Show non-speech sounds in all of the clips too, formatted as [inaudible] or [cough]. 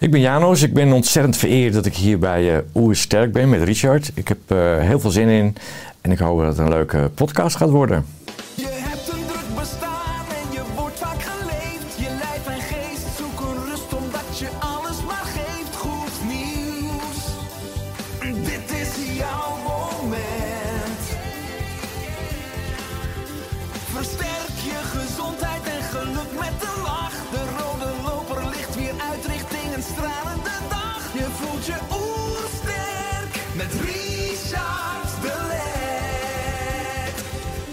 Ik ben Janos. Ik ben ontzettend vereerd dat ik hier bij uh, Oersterk ben met Richard. Ik heb uh, heel veel zin in en ik hoop dat het een leuke podcast gaat worden.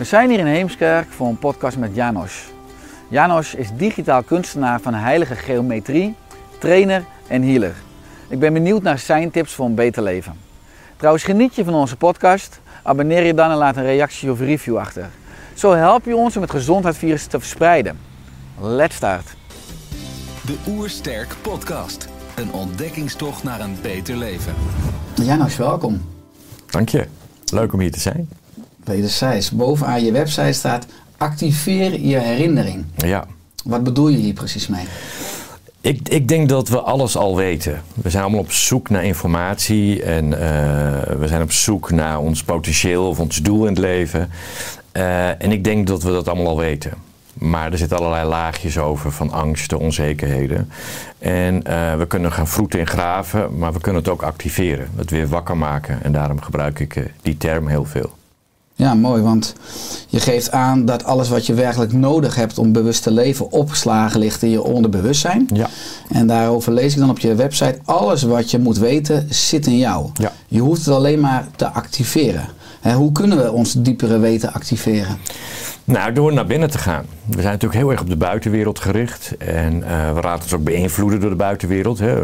We zijn hier in Heemskerk voor een podcast met Janos. Janos is digitaal kunstenaar van heilige geometrie, trainer en healer. Ik ben benieuwd naar zijn tips voor een beter leven. Trouwens, geniet je van onze podcast? Abonneer je dan en laat een reactie of review achter. Zo help je ons om het gezondheidsvirus te verspreiden. Let's start. De Oersterk Podcast. Een ontdekkingstocht naar een beter leven. Janos, welkom. Dank je. Leuk om hier te zijn. Wederzijds. Bovenaan je website staat activeer je herinnering. Ja. Wat bedoel je hier precies mee? Ik, ik denk dat we alles al weten. We zijn allemaal op zoek naar informatie en uh, we zijn op zoek naar ons potentieel of ons doel in het leven. Uh, en ik denk dat we dat allemaal al weten. Maar er zitten allerlei laagjes over van angsten, onzekerheden. En uh, we kunnen gaan vroeten en graven, maar we kunnen het ook activeren. Het weer wakker maken. En daarom gebruik ik die term heel veel. Ja, mooi, want je geeft aan dat alles wat je werkelijk nodig hebt om bewust te leven opgeslagen ligt in je onderbewustzijn. Ja. En daarover lees ik dan op je website, alles wat je moet weten zit in jou. Ja. Je hoeft het alleen maar te activeren. Hè, hoe kunnen we ons diepere weten activeren? Nou, door naar binnen te gaan. We zijn natuurlijk heel erg op de buitenwereld gericht. En uh, we laten ons ook beïnvloeden door de buitenwereld. Hè.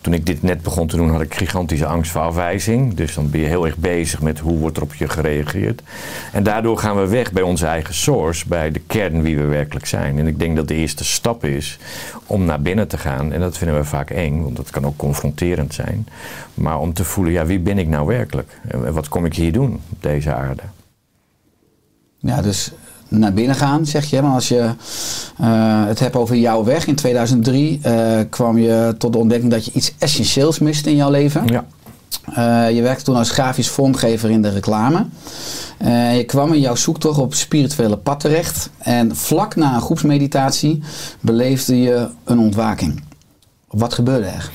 Toen ik dit net begon te doen, had ik gigantische angst voor afwijzing. Dus dan ben je heel erg bezig met hoe wordt er op je gereageerd. En daardoor gaan we weg bij onze eigen source, bij de kern wie we werkelijk zijn. En ik denk dat de eerste stap is om naar binnen te gaan. En dat vinden we vaak eng, want dat kan ook confronterend zijn. Maar om te voelen, ja, wie ben ik nou werkelijk? En wat kom ik hier doen op deze aarde? Ja, dus naar binnen gaan, zeg je. Maar als je uh, het hebt over jouw weg in 2003, uh, kwam je tot de ontdekking dat je iets essentieels mist in jouw leven. Ja. Uh, je werkte toen als grafisch vormgever in de reclame. je kwam in jouw zoektocht op spirituele pad terecht. En vlak na een groepsmeditatie beleefde je een ontwaking. Wat gebeurde er?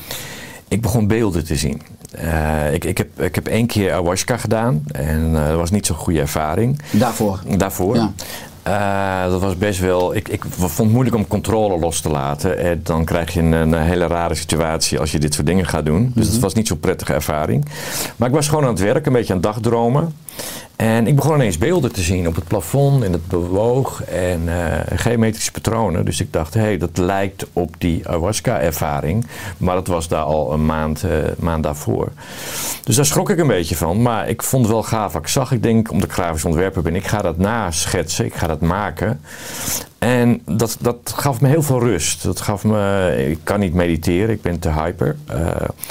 Ik begon beelden te zien. Uh, ik, ik, heb, ik heb één keer ayahuasca gedaan en uh, dat was niet zo'n goede ervaring. Daarvoor? Daarvoor. Ja. Uh, dat was best wel. Ik, ik vond het moeilijk om controle los te laten. En dan krijg je een, een hele rare situatie als je dit soort dingen gaat doen. Dus Mhm. het was niet zo'n prettige ervaring. Maar ik was gewoon aan het werk, een beetje aan het dagdromen. En ik begon ineens beelden te zien op het plafond en het bewoog en uh, geometrische patronen. Dus ik dacht, hé, hey, dat lijkt op die ayahuasca-ervaring. Maar dat was daar al een maand, uh, maand daarvoor. Dus daar schrok ik een beetje van. Maar ik vond het wel gaaf wat ik zag. Ik denk, omdat ik grafisch ontwerper ben, ik ga dat naschetsen, ik ga dat maken. En dat, dat gaf me heel veel rust. Dat gaf me, ik kan niet mediteren, ik ben te hyper. Uh,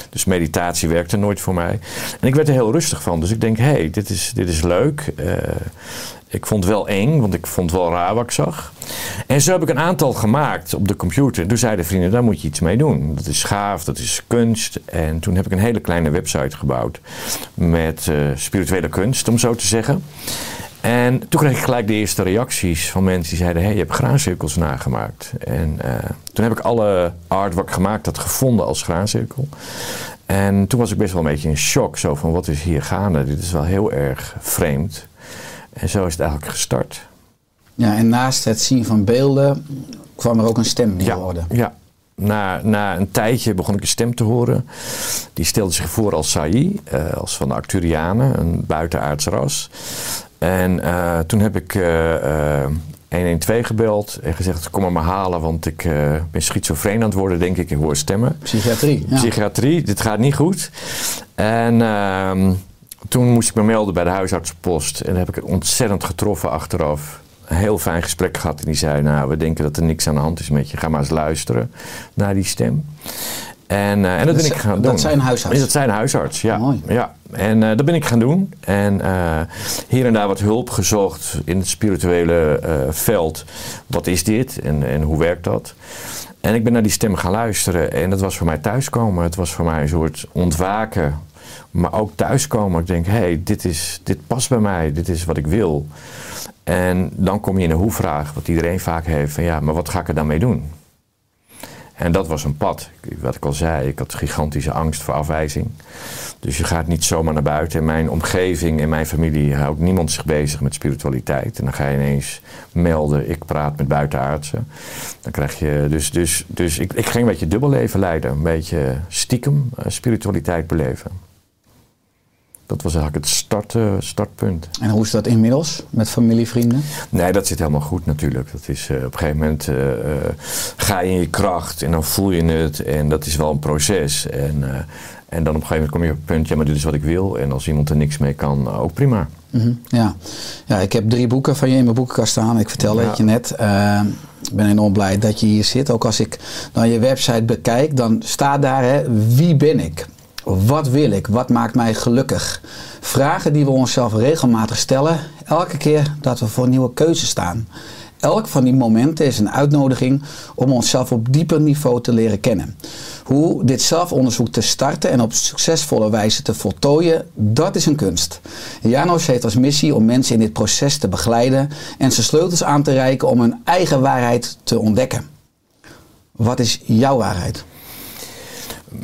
dus meditatie werkte nooit voor mij. En ik werd er heel rustig van. Dus ik denk, hé, hey, dit, is, dit is leuk. Uh, ik vond het wel eng, want ik vond het wel raar wat ik zag. En zo heb ik een aantal gemaakt op de computer. Toen zeiden vrienden, daar moet je iets mee doen. Dat is gaaf, dat is kunst. En toen heb ik een hele kleine website gebouwd met uh, spirituele kunst, om zo te zeggen. En toen kreeg ik gelijk de eerste reacties van mensen die zeiden: hey, je hebt graancirkels nagemaakt. En uh, toen heb ik alle art wat ik gemaakt had gevonden als graancirkel. En toen was ik best wel een beetje in shock. Zo van: wat is hier gaande? Dit is wel heel erg vreemd. En zo is het eigenlijk gestart. Ja, en naast het zien van beelden kwam er ook een stem in ja, hoorde. Ja. Na, na een tijdje begon ik een stem te horen. Die stelde zich voor als Sai, uh, als van de Arcturianen, een buitenaards ras. En uh, toen heb ik uh, uh, 112 gebeld en gezegd: Kom maar, maar halen, want ik ben schizofreen aan het worden, denk ik. Ik hoor stemmen. Psychiatrie. Ja. Psychiatrie, dit gaat niet goed. En ehm, toen moest ik me melden bij de huisartsenpost. En heb ik het ontzettend getroffen achteraf. Een heel fijn gesprek gehad. En die zei, nou, we denken dat er niks aan de hand is met je. Ga maar eens luisteren naar die stem. En, eh, en dat, ben ik gaan doen. dat zijn huisarts? Dat zijn huisarts, ja. Mooi. ja. En eh, dat ben ik gaan doen. En eh, hier en daar wat hulp gezocht in het spirituele eh, veld. Wat is dit en, en hoe werkt dat? En ik ben naar die stem gaan luisteren. En dat was voor mij thuiskomen. Het was voor mij een soort ontwaken. Maar ook thuiskomen. Ik denk, hé, hey, dit, is, dit past bij mij. Dit is wat ik wil. En dan kom je in de hoe-vraag. Wat iedereen vaak heeft. Van ja, maar wat ga ik er dan mee doen? En dat was een pad. Wat ik al zei, ik had gigantische angst voor afwijzing. Dus je gaat niet zomaar naar buiten. In mijn omgeving, in mijn familie houdt niemand zich bezig met spiritualiteit. En dan ga je ineens melden, ik praat met buitenaardsen. Dan krijg je, dus dus, dus ik, ik ging een beetje dubbelleven leiden. Een beetje stiekem eh, spiritualiteit beleven. Dat was eigenlijk het start, eh, startpunt. En hoe is dat inmiddels met familie, vrienden? Nee, dat zit helemaal goed natuurlijk. Dat is, eh, op een gegeven moment eh, ga je in je kracht en dan voel je het. En dat is wel een proces. En, en dan op een gegeven moment kom je op het punt, ja, maar dit is wat ik wil. En als iemand er niks mee kan, ook prima. Mhm, Ja. ja, ik heb drie boeken van je in mijn boekenkast staan. Ik vertelde Ja. het je net. Ik ben enorm blij dat je hier zit. Ook als ik dan je website bekijk, dan staat daar hè, wie ben ik? Wat wil ik? Wat maakt mij gelukkig? Vragen die we onszelf regelmatig stellen, elke keer dat we voor nieuwe keuzes staan. Elk van die momenten is een uitnodiging om onszelf op dieper niveau te leren kennen. Hoe dit zelfonderzoek te starten en op succesvolle wijze te voltooien, dat is een kunst. Janos heeft als missie om mensen in dit proces te begeleiden en ze sleutels aan te reiken om hun eigen waarheid te ontdekken. Wat is jouw waarheid?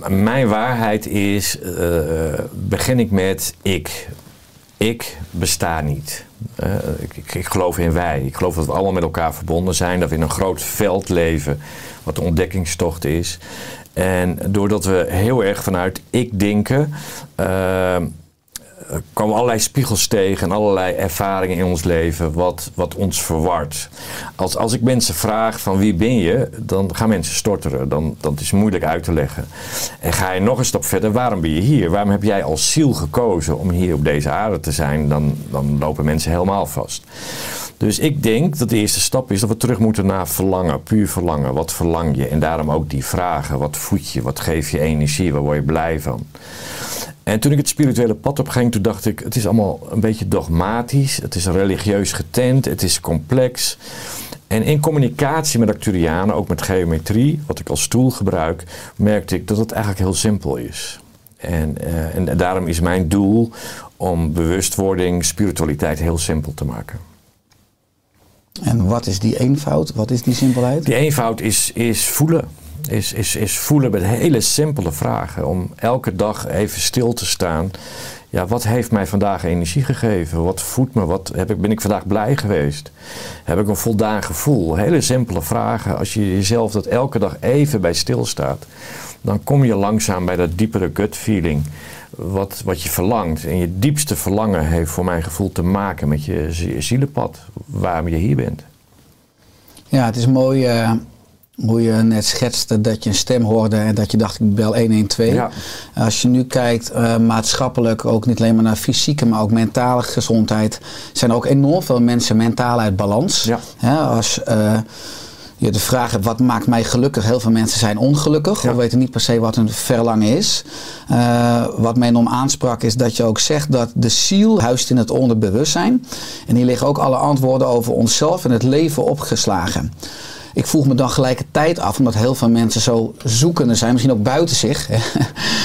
Mijn waarheid is, eh, begin ik met ik. Ik besta niet. Eh, ik, ik, geloof in wij. Ik geloof dat we allemaal met elkaar verbonden zijn. Dat we in een groot veld leven, wat een ontdekkingstocht is. En doordat we heel erg vanuit ik denken, eh, komen allerlei spiegels tegen en allerlei ervaringen in ons leven wat, wat ons verwart. Als, als ik mensen vraag van wie ben je, dan gaan mensen storteren. Dan, dan is moeilijk uit te leggen. En ga je nog een stap verder, waarom ben je hier? Waarom heb jij als ziel gekozen om hier op deze aarde te zijn? Dan, dan lopen mensen helemaal vast. Dus ik denk dat de eerste stap is dat we terug moeten naar verlangen, puur verlangen. Wat verlang je? En daarom ook die vragen. Wat voed je? Wat geeft je energie? Waar word je blij van? En toen ik het spirituele pad op ging, toen dacht ik, het is allemaal een beetje dogmatisch. Het is religieus getent, het is complex. En in communicatie met Acturianen, ook met geometrie, wat ik als tool gebruik, merkte ik dat het eigenlijk heel simpel is. En, eh, en daarom is mijn doel om bewustwording, spiritualiteit heel simpel te maken. En wat is die eenvoud? Wat is die simpelheid? Die eenvoud is, is voelen. Is, is, is voelen met hele simpele vragen. Om elke dag even stil te staan. Ja, wat heeft mij vandaag energie gegeven? Wat voedt me? Wat heb ik, ben ik vandaag blij geweest? Heb ik een voldaan gevoel? Hele simpele vragen. Als je jezelf dat elke dag even bij stilstaat, dan kom je langzaam bij dat diepere gut feeling. Wat, wat je verlangt. En je diepste verlangen heeft voor mijn gevoel te maken met je zie- zielenpad. Waarom je hier bent. Ja, het is mooi eh, hoe je net schetste dat je een stem hoorde en dat je dacht ik bel 112. Ja. Als je nu kijkt eh, maatschappelijk, ook niet alleen maar naar fysieke, maar ook mentale gezondheid, zijn ook enorm veel mensen mentaal uit balans. Ja. Als eh, je de vraag hebt, wat maakt mij gelukkig? Heel veel mensen zijn ongelukkig Ja. of weten niet per se wat hun verlangen is. Eh, wat mij enorm aansprak is dat je ook zegt dat de ziel huist in het onderbewustzijn. En hier liggen ook alle antwoorden over onszelf en het leven opgeslagen. Ik vroeg me dan gelijkertijd af, omdat heel veel mensen zo zoekende zijn, misschien ook buiten zich,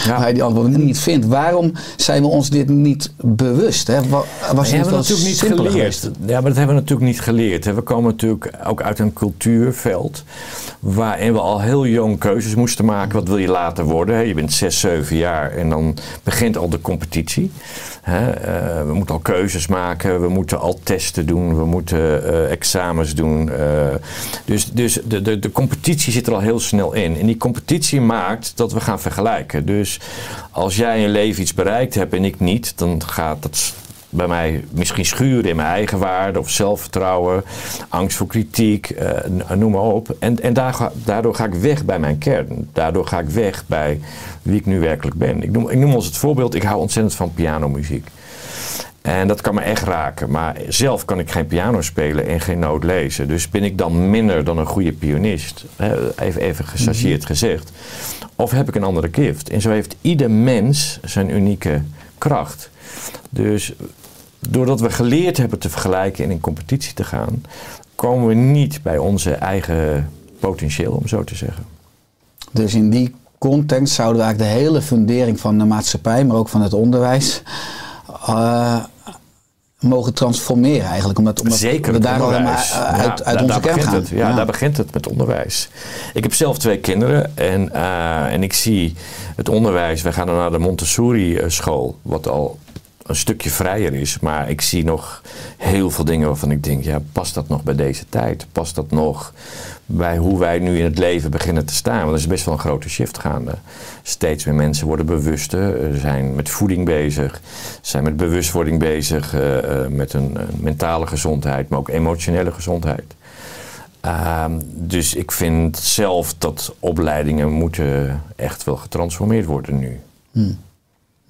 Ja. waar je die antwoorden niet vindt. Waarom zijn we ons dit niet bewust? Hè? Wa- Was Dat het hebben we natuurlijk niet geleerd. geweest? Ja, maar dat hebben we natuurlijk niet geleerd. hè. We komen natuurlijk ook uit een cultuurveld waarin we al heel jong keuzes moesten maken. Wat wil je later worden? hè? Je bent 6, 7 jaar en dan begint al de competitie. hè. Eh, we moeten al keuzes maken, we moeten al testen doen, we moeten eh, examens doen. eh. dus dus de, de, de competitie zit er al heel snel in. En die competitie maakt dat we gaan vergelijken. Dus als jij in je leven iets bereikt hebt en ik niet, dan gaat dat bij mij misschien schuren in mijn eigen waarde of zelfvertrouwen, angst voor kritiek, eh, n- noem maar op. En, en daardoor ga ik weg bij mijn kern. Daardoor ga ik weg bij wie ik nu werkelijk ben. Ik noem, ik noem als het voorbeeld, ik hou ontzettend van pianomuziek. En dat kan me echt raken. Maar zelf kan ik geen piano spelen en geen noot lezen. Dus ben ik dan minder dan een goede pianist? Even, even gechargeerd gezegd. Of heb ik een andere gift? En zo heeft ieder mens zijn unieke kracht. Dus doordat we geleerd hebben te vergelijken en in competitie te gaan, komen we niet bij onze eigen potentieel, om zo te zeggen. Dus in die context zouden we eigenlijk de hele fundering van de maatschappij, maar ook van het onderwijs, eh, mogen transformeren eigenlijk. Omdat, omdat Zeker we daar al onderwijs. uit, Ja, uit daar- onze daar kern begint gaan. Het. Ja, daar begint het met onderwijs. Ik heb zelf twee kinderen en, eh, en ik zie het onderwijs. We gaan dan naar de Montessori eh, school, wat al een stukje vrijer is. Maar ik zie nog heel veel dingen waarvan ik denk, ja, past dat nog bij deze tijd? Past dat nog bij hoe wij nu in het leven beginnen te staan? Want er is best wel een grote shift gaande. Steeds meer mensen worden bewuster, eh, zijn met voeding bezig, zijn met bewustwording bezig, eh, eh, met een, mentale gezondheid, maar ook emotionele gezondheid. Ehm, dus ik vind zelf dat opleidingen moeten echt wel getransformeerd worden nu.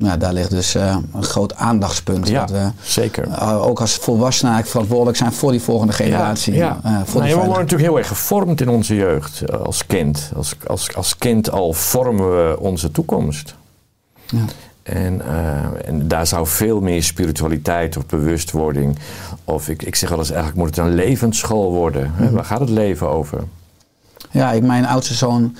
Nou, daar ligt dus eh, een groot aandachtspunt. Ja, dat we zeker. eh, ook als volwassenen eigenlijk verantwoordelijk zijn voor die volgende generatie. Ja, eh, voor Nou, ja, we worden natuurlijk heel erg gevormd in onze jeugd als kind. Als, als, als kind al vormen we onze toekomst. Ja. En, en daar zou veel meer spiritualiteit of bewustwording. Of ik, ik zeg wel eens, eigenlijk moet het een levensschool worden. Mhm. Waar gaat het leven over? Ja, ik, mijn oudste zoon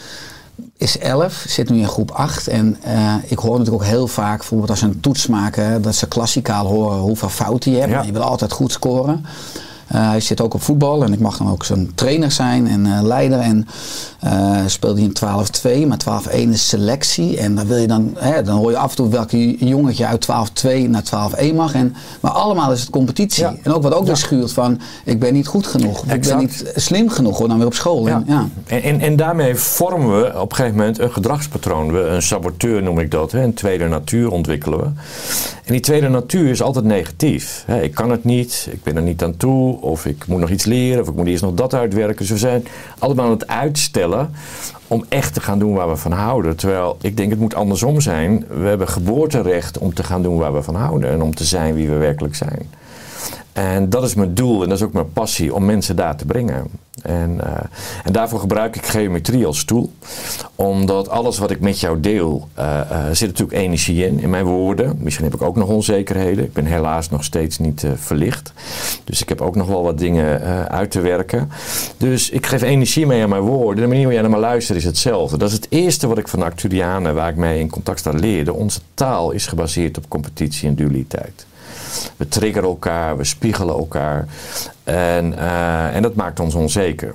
is 11, zit nu in groep 8. En eh, ik hoor natuurlijk ook heel vaak, bijvoorbeeld als ze een toets maken, dat ze klassikaal horen hoeveel fouten je hebt. Ja. Je wil altijd goed scoren. Eh, hij zit ook op voetbal en ik mag dan ook zijn trainer zijn en eh, leider. En eh speelde hij in 12-2, maar 12-1 is selectie. En dan, wil je dan, hè, dan hoor je af en toe welke jongetje uit 12-2 naar 12-1 mag. En, maar allemaal is het competitie. Ja. En ook wat ook weer schuurt van, ik ben niet goed genoeg. Of ik ben niet slim genoeg, hoor, dan weer op school. En, ja. En, en, en daarmee vormen we op een gegeven moment een gedragspatroon. We, een saboteur noem ik dat. Hè? Een tweede natuur ontwikkelen we. En die tweede natuur is altijd negatief. Hè? Ik kan het niet, ik ben er niet aan toe, of ik moet nog iets leren, of ik moet eerst nog dat uitwerken. Dus we zijn allemaal aan het uitstellen om echt te gaan doen waar we van houden. Terwijl ik denk het moet andersom zijn. We hebben geboorterecht om te gaan doen waar we van houden en om te zijn wie we werkelijk zijn. En dat is mijn doel en dat is ook mijn passie om mensen daar te brengen. En, eh, en daarvoor gebruik ik geometrie als tool. Omdat alles wat ik met jou deel, eh, eh, zit natuurlijk energie in, in mijn woorden. Misschien heb ik ook nog onzekerheden. Ik ben helaas nog steeds niet verlicht. Dus ik heb ook nog wel wat dingen uit te werken. Dus ik geef energie mee aan mijn woorden. De manier hoe jij naar me luistert is hetzelfde. Dat is het eerste wat ik van de Acturianen, waar ik mee in contact sta, leerde. Onze taal is gebaseerd op competitie en dualiteit. We triggeren elkaar, we spiegelen elkaar. En, eh, en dat maakt ons onzeker.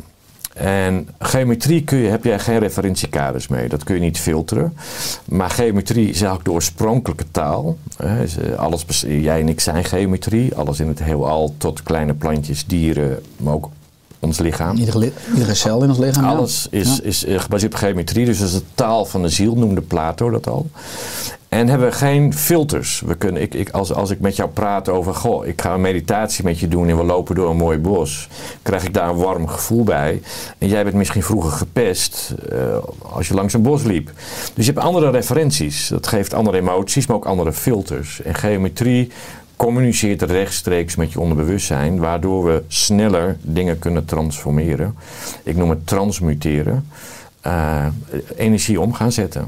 En geometrie kun je, heb jij geen referentiekaders mee. Dat kun je niet filteren. Maar geometrie is eigenlijk de oorspronkelijke taal. Eh, alles, jij en ik zijn geometrie. Alles in het heelal tot kleine plantjes, dieren, maar ook ons lichaam. Iedere, iedere cel in ons lichaam. Alles is, Ja. is eh, gebaseerd op geometrie, dus dat is de taal van de ziel, noemde Plato dat al. En hebben we geen filters. We kunnen, ik, ik, als, als ik met jou praat over, goh, ik ga een meditatie met je doen en we lopen door een mooi bos, krijg ik daar een warm gevoel bij. En jij bent misschien vroeger gepest eh, als je langs een bos liep. Dus je hebt andere referenties. Dat geeft andere emoties, maar ook andere filters. En geometrie communiceert rechtstreeks met je onderbewustzijn, waardoor we sneller dingen kunnen transformeren. Ik noem het transmuteren. Eh, energie om gaan zetten.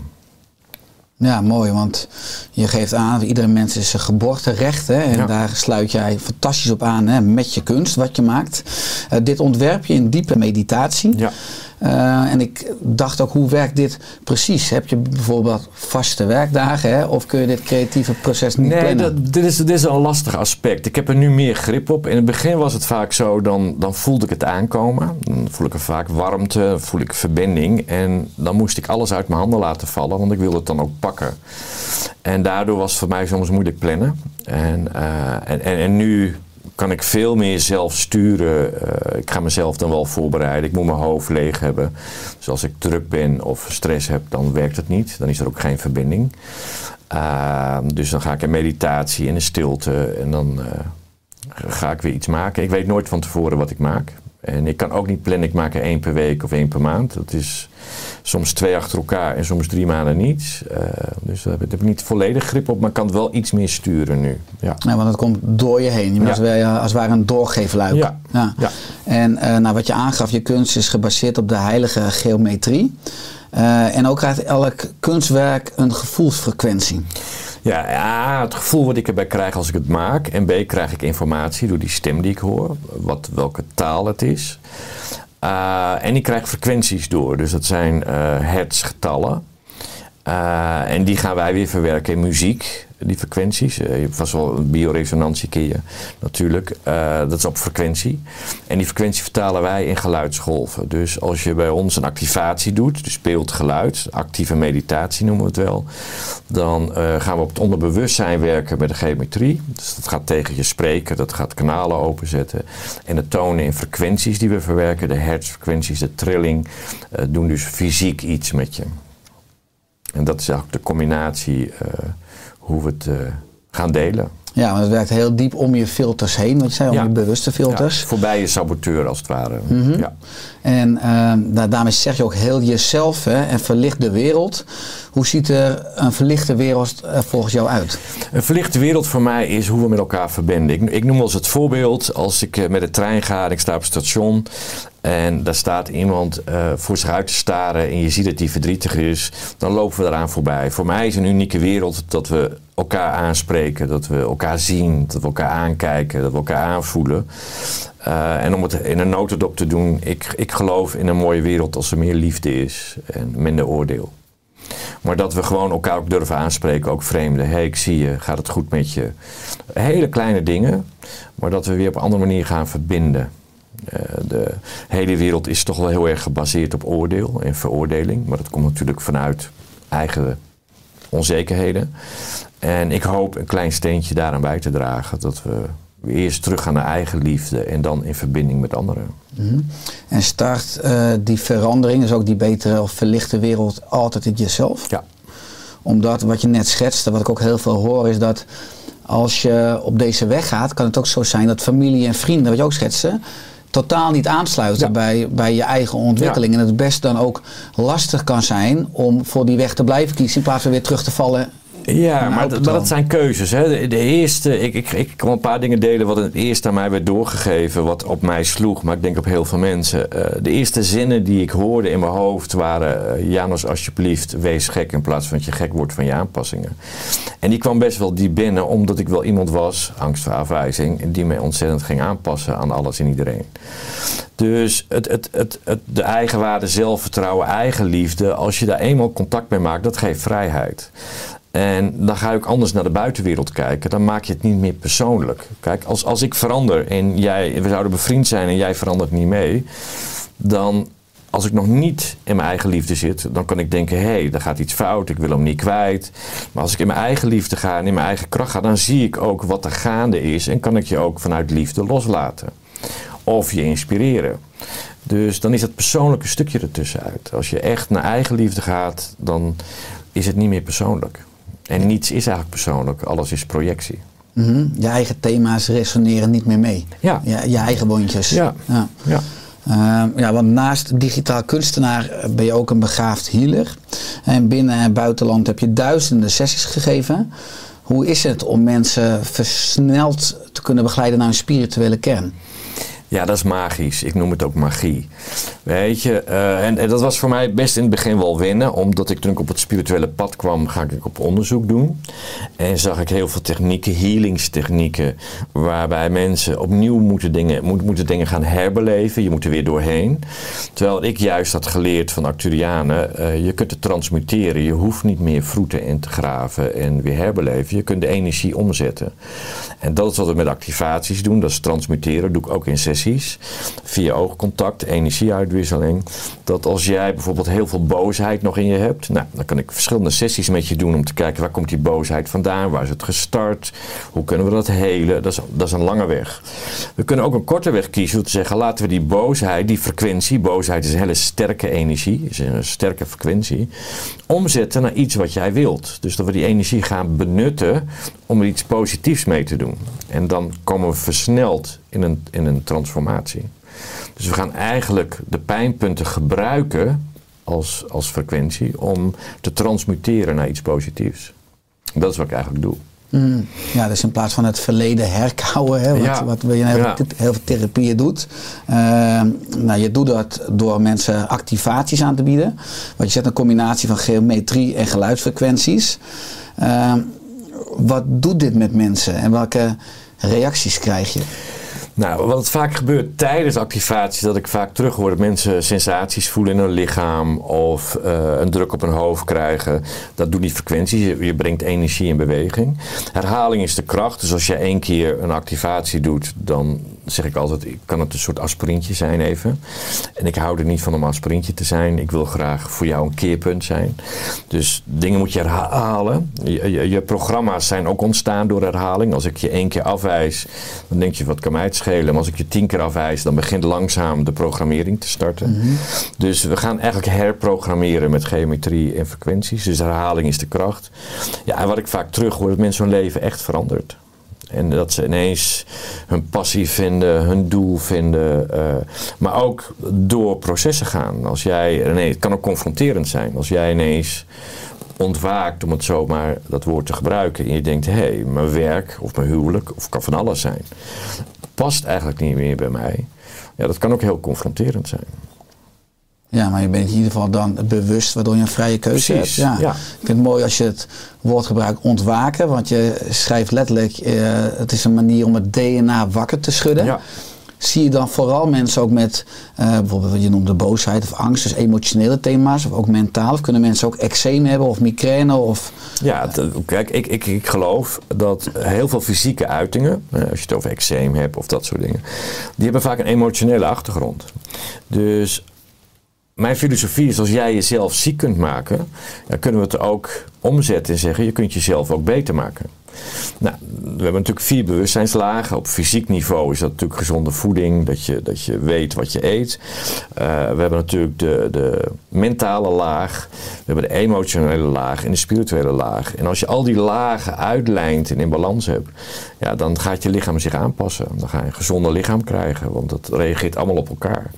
Ja, mooi, want je geeft aan, iedere mens is zijn geboorterecht. Hè, en Ja. daar sluit jij fantastisch op aan hè, met je kunst, wat je maakt. Eh, dit ontwerp je in diepe meditatie. Ja. Eh, en ik dacht ook, hoe werkt dit precies? Heb je bijvoorbeeld vaste werkdagen hè, of kun je dit creatieve proces niet Nee, plannen? dat, dit, is, dit is een lastig aspect. Ik heb er nu meer grip op. In het begin was het vaak zo, dan, dan voelde ik het aankomen. Dan voel ik er vaak warmte, voel ik verbinding. En dan moest ik alles uit mijn handen laten vallen, want ik wilde het dan ook pakken. En daardoor was het voor mij soms moeilijk plannen. En, eh, en, en, en nu kan ik veel meer zelf sturen. Eh, ik ga mezelf dan wel voorbereiden. Ik moet mijn hoofd leeg hebben. Dus als ik druk ben of stress heb, dan werkt het niet. Dan is er ook geen verbinding. Uh, dus dan ga ik in meditatie, in de stilte en dan uh, ga ik weer iets maken. Ik weet nooit van tevoren wat ik maak. En ik kan ook niet plannen, ik maak er één per week of één per maand. Dat is Soms twee achter elkaar en soms drie maanden niet. Eh, dus daar heb ik niet volledig grip op, maar kan het wel iets meer sturen nu. Ja. Ja, want het komt door je heen. Je bent Ja. als, het ware een doorgeefluik. Ja. Ja. En eh, nou, wat je aangaf, je kunst is gebaseerd op de heilige geometrie. Eh, en ook krijgt elk kunstwerk een gevoelsfrequentie. Ja, ja, het gevoel wat ik erbij krijg als ik het maak. En B, krijg ik informatie door die stem die ik hoor. Wat, welke taal het is. Eh, en ik krijg frequenties door. Dus dat zijn eh hertzgetallen. Eh, en die gaan wij weer verwerken in muziek, die frequenties. Eh, je vast wel een bioresonantie je natuurlijk. Eh, dat is op frequentie. En die frequentie vertalen wij in geluidsgolven. Dus als je bij ons een activatie doet, dus speelt geluid, actieve meditatie noemen we het wel. Dan eh, gaan we op het onderbewustzijn werken met de geometrie. Dus dat gaat tegen je spreken, dat gaat kanalen openzetten. En de tonen in frequenties die we verwerken, de hertzfrequenties, de trilling, doen dus fysiek iets met je. En dat is eigenlijk de combinatie hoe we het eh, gaan delen. Ja, want het werkt heel diep om je filters heen, wat je zei, om Ja. je bewuste filters. Ja, voorbij je saboteur als het ware. Mhm. ja. En eh, da- daarmee zeg je ook heel jezelf hè, en verlicht de wereld. Hoe ziet er een verlichte wereld er volgens jou uit? Een verlichte wereld voor mij is hoe we met elkaar verbinden. Ik, ik noem eens het voorbeeld als ik eh, met de trein ga en ik sta op het station. En daar staat iemand eh, voor zich uit te staren en je ziet dat die verdrietig is. Dan lopen we eraan voorbij. Voor mij is een unieke wereld dat we elkaar aanspreken. Dat we elkaar zien. Dat we elkaar aankijken. Dat we elkaar aanvoelen. Eh, en om het in een notendop te doen. Ik, ik geloof in een mooie wereld als er meer liefde is en minder oordeel. Maar dat we gewoon elkaar ook durven aanspreken, ook vreemden. Hé, hey, ik zie je, gaat het goed met je? Hele kleine dingen, maar dat we weer op een andere manier gaan verbinden. Eh, de hele wereld is toch wel heel erg gebaseerd op oordeel en veroordeling. Maar dat komt natuurlijk vanuit eigen onzekerheden. En ik hoop een klein steentje daaraan bij te dragen. Dat we eerst teruggaan naar eigen liefde en dan in verbinding met anderen. Mhm. En start eh, die verandering, dus ook die betere of verlichte wereld, altijd in jezelf? Ja. Omdat wat je net schetste, wat ik ook heel veel hoor, is dat als je op deze weg gaat, kan het ook zo zijn dat familie en vrienden, wat je ook schetste, totaal niet aansluiten Ja. bij, bij je eigen ontwikkeling. En het best dan ook lastig kan zijn om voor die weg te blijven kiezen in plaats van weer terug te vallen. Ja, maar, dat- maar dat patroon. zijn keuzes. Hè. De, de eerste, ik, ik, ik kan een paar dingen delen wat het eerst aan mij werd doorgegeven, wat op mij sloeg, maar ik denk op heel veel mensen. Eh, de eerste zinnen die ik hoorde in mijn hoofd waren: eh, Janos, alsjeblieft, wees gek in plaats van dat je gek wordt van je aanpassingen. En die kwam best wel diep binnen, omdat ik wel iemand was, angst voor afwijzing, die mij ontzettend ging aanpassen aan alles en iedereen. Dus het, het, het, het, de eigenwaarde, zelfvertrouwen, eigenliefde, als je daar eenmaal contact mee maakt, dat geeft vrijheid. En dan ga ook anders naar de buitenwereld kijken. Dan maak je het niet meer persoonlijk. Kijk, als, als ik verander en jij, we zouden bevriend zijn en jij verandert niet mee, dan als ik nog niet in mijn eigen liefde zit, dan kan ik denken: hé, hey, daar gaat iets fout, ik wil hem niet kwijt. Maar als ik in mijn eigen liefde ga en in mijn eigen kracht ga, dan zie ik ook wat er gaande is en kan ik je ook vanuit liefde loslaten. Of je inspireren. Dus dan is het persoonlijke stukje ertussenuit. Als je echt naar eigen liefde gaat, dan is het niet meer persoonlijk. En niets is eigenlijk persoonlijk, alles is projectie. Mhm. Je eigen thema's resoneren niet meer mee. Ja. Je, je eigen wondjes. Ja. ja. Ja. Ehm, ja, want naast digitaal kunstenaar eh, ben je ook een begaafd healer. En binnen en buitenland heb je duizenden sessies gegeven. Hoe is het om mensen versneld te kunnen begeleiden naar een spirituele kern? Ja, dat is magisch. Ik noem het ook magie. Weet je, eh, en, dat was voor mij best in het begin wel wennen, omdat ik toen ik op het spirituele pad kwam, ga ik op onderzoek doen. En zag ik heel veel technieken, healingstechnieken, waarbij mensen opnieuw moeten dingen, moet, moeten dingen gaan herbeleven. Je moet er weer doorheen. Terwijl ik juist had geleerd van Acturianen, eh, je kunt het transmuteren. Je hoeft niet meer vroeten in te graven en weer herbeleven. Je kunt de energie omzetten. En dat is wat we met activaties doen, dat is transmuteren. Dat doe ik ook in sessies. Via oogcontact, energieuitwisseling. Dat als jij bijvoorbeeld heel veel boosheid nog in je hebt. Nou, dan kan ik verschillende sessies met je doen om te kijken waar komt die boosheid vandaan. Waar is het gestart? Hoe kunnen we dat helen? Dat is, dat is een lange weg. We kunnen ook een korte weg kiezen door te zeggen laten we die boosheid, die frequentie. Boosheid is een hele sterke energie, is een sterke frequentie. Omzetten naar iets wat jij wilt. Dus dat we die energie gaan benutten om er iets positiefs mee te doen. En dan komen we versneld in een, in een transformatie. Dus we gaan eigenlijk de pijnpunten gebruiken als, als frequentie om te transmuteren naar iets positiefs. Dat is wat ik eigenlijk doe. Mm. Ja, dus in plaats van het verleden herkauwen, hè, wat, Ja. wat je in heel, Ja. veel, heel veel therapieën doet. Eh, nou, je doet dat door mensen activaties aan te bieden. Wat je zet een combinatie van geometrie en geluidsfrequenties. Eh, wat doet dit met mensen en welke reacties krijg je? Nou, wat vaak gebeurt tijdens activaties, dat ik vaak terug hoor dat mensen sensaties voelen in hun lichaam of eh, een druk op hun hoofd krijgen. Dat doen die frequenties. Je brengt energie in beweging. Herhaling is de kracht. Dus als je één keer een activatie doet, dan zeg ik altijd, kan het een soort aspirintje zijn even. En ik hou er niet van om aspirintje te zijn. Ik wil graag voor jou een keerpunt zijn. Dus dingen moet je herhalen. Je, je, je programma's zijn ook ontstaan door herhaling. Als ik je één keer afwijs, dan denk je, wat kan mij het schelen? Maar als ik je tien keer afwijs, dan begint langzaam de programmering te starten. Dus we gaan eigenlijk herprogrammeren met geometrie en frequenties. Dus herhaling is de kracht. Ja, en wat ik vaak terug hoor, dat mensen hun leven echt verandert. En dat ze ineens hun passie vinden, hun doel vinden. eh, maar ook door processen gaan. Als jij, nee, het kan ook confronterend zijn. Als jij ineens ontwaakt, om het zomaar dat woord te gebruiken. En je denkt, hé, hey, mijn werk of mijn huwelijk, of kan van alles zijn. Past eigenlijk niet meer bij mij. Ja, dat kan ook heel confronterend zijn. Ja, maar je bent in ieder geval dan bewust, waardoor je een vrije keuze Precies, hebt. ja. Ik vind het mooi als je het woord gebruikt ontwaken, want je schrijft letterlijk, eh, het is een manier om het DNA wakker te schudden. Ja. Zie je dan vooral mensen ook met, eh, bijvoorbeeld wat je noemde boosheid of angst, dus emotionele thema's, of ook mentaal? Of kunnen mensen ook eczeem hebben of migraine? Of, Ja, het- kijk, ik, ik, ik geloof dat heel veel fysieke uitingen, eh, als je het over eczeem hebt of dat soort dingen, die hebben vaak een emotionele achtergrond. Dus mijn filosofie is als jij jezelf ziek kunt maken, dan kunnen we het ook omzetten en zeggen je kunt jezelf ook beter maken. Nou, we hebben natuurlijk vier bewustzijnslagen. Op fysiek niveau is dat natuurlijk gezonde voeding, dat je, dat je weet wat je eet. Eh, we hebben natuurlijk de, de mentale laag, we hebben de emotionele laag en de spirituele laag. En als je al die lagen uitlijnt en in balans hebt, ja, dan gaat je lichaam zich aanpassen. Dan ga je een gezonder lichaam krijgen, want dat reageert allemaal op elkaar.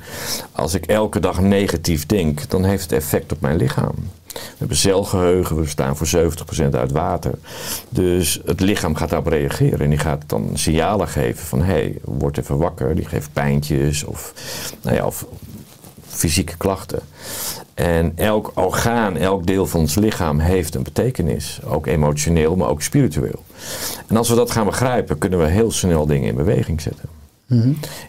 Als ik elke dag negatief denk, dan heeft het effect op mijn lichaam. We hebben celgeheugen, we bestaan voor 70% uit water. Dus het lichaam gaat daarop reageren en die gaat dan signalen geven van hé, hey, word even wakker. Die geeft pijntjes of, nou ja, of fysieke klachten. En elk orgaan, elk deel van ons lichaam heeft een betekenis. Ook emotioneel, maar ook spiritueel. En als we dat gaan begrijpen, kunnen we heel snel dingen in beweging zetten.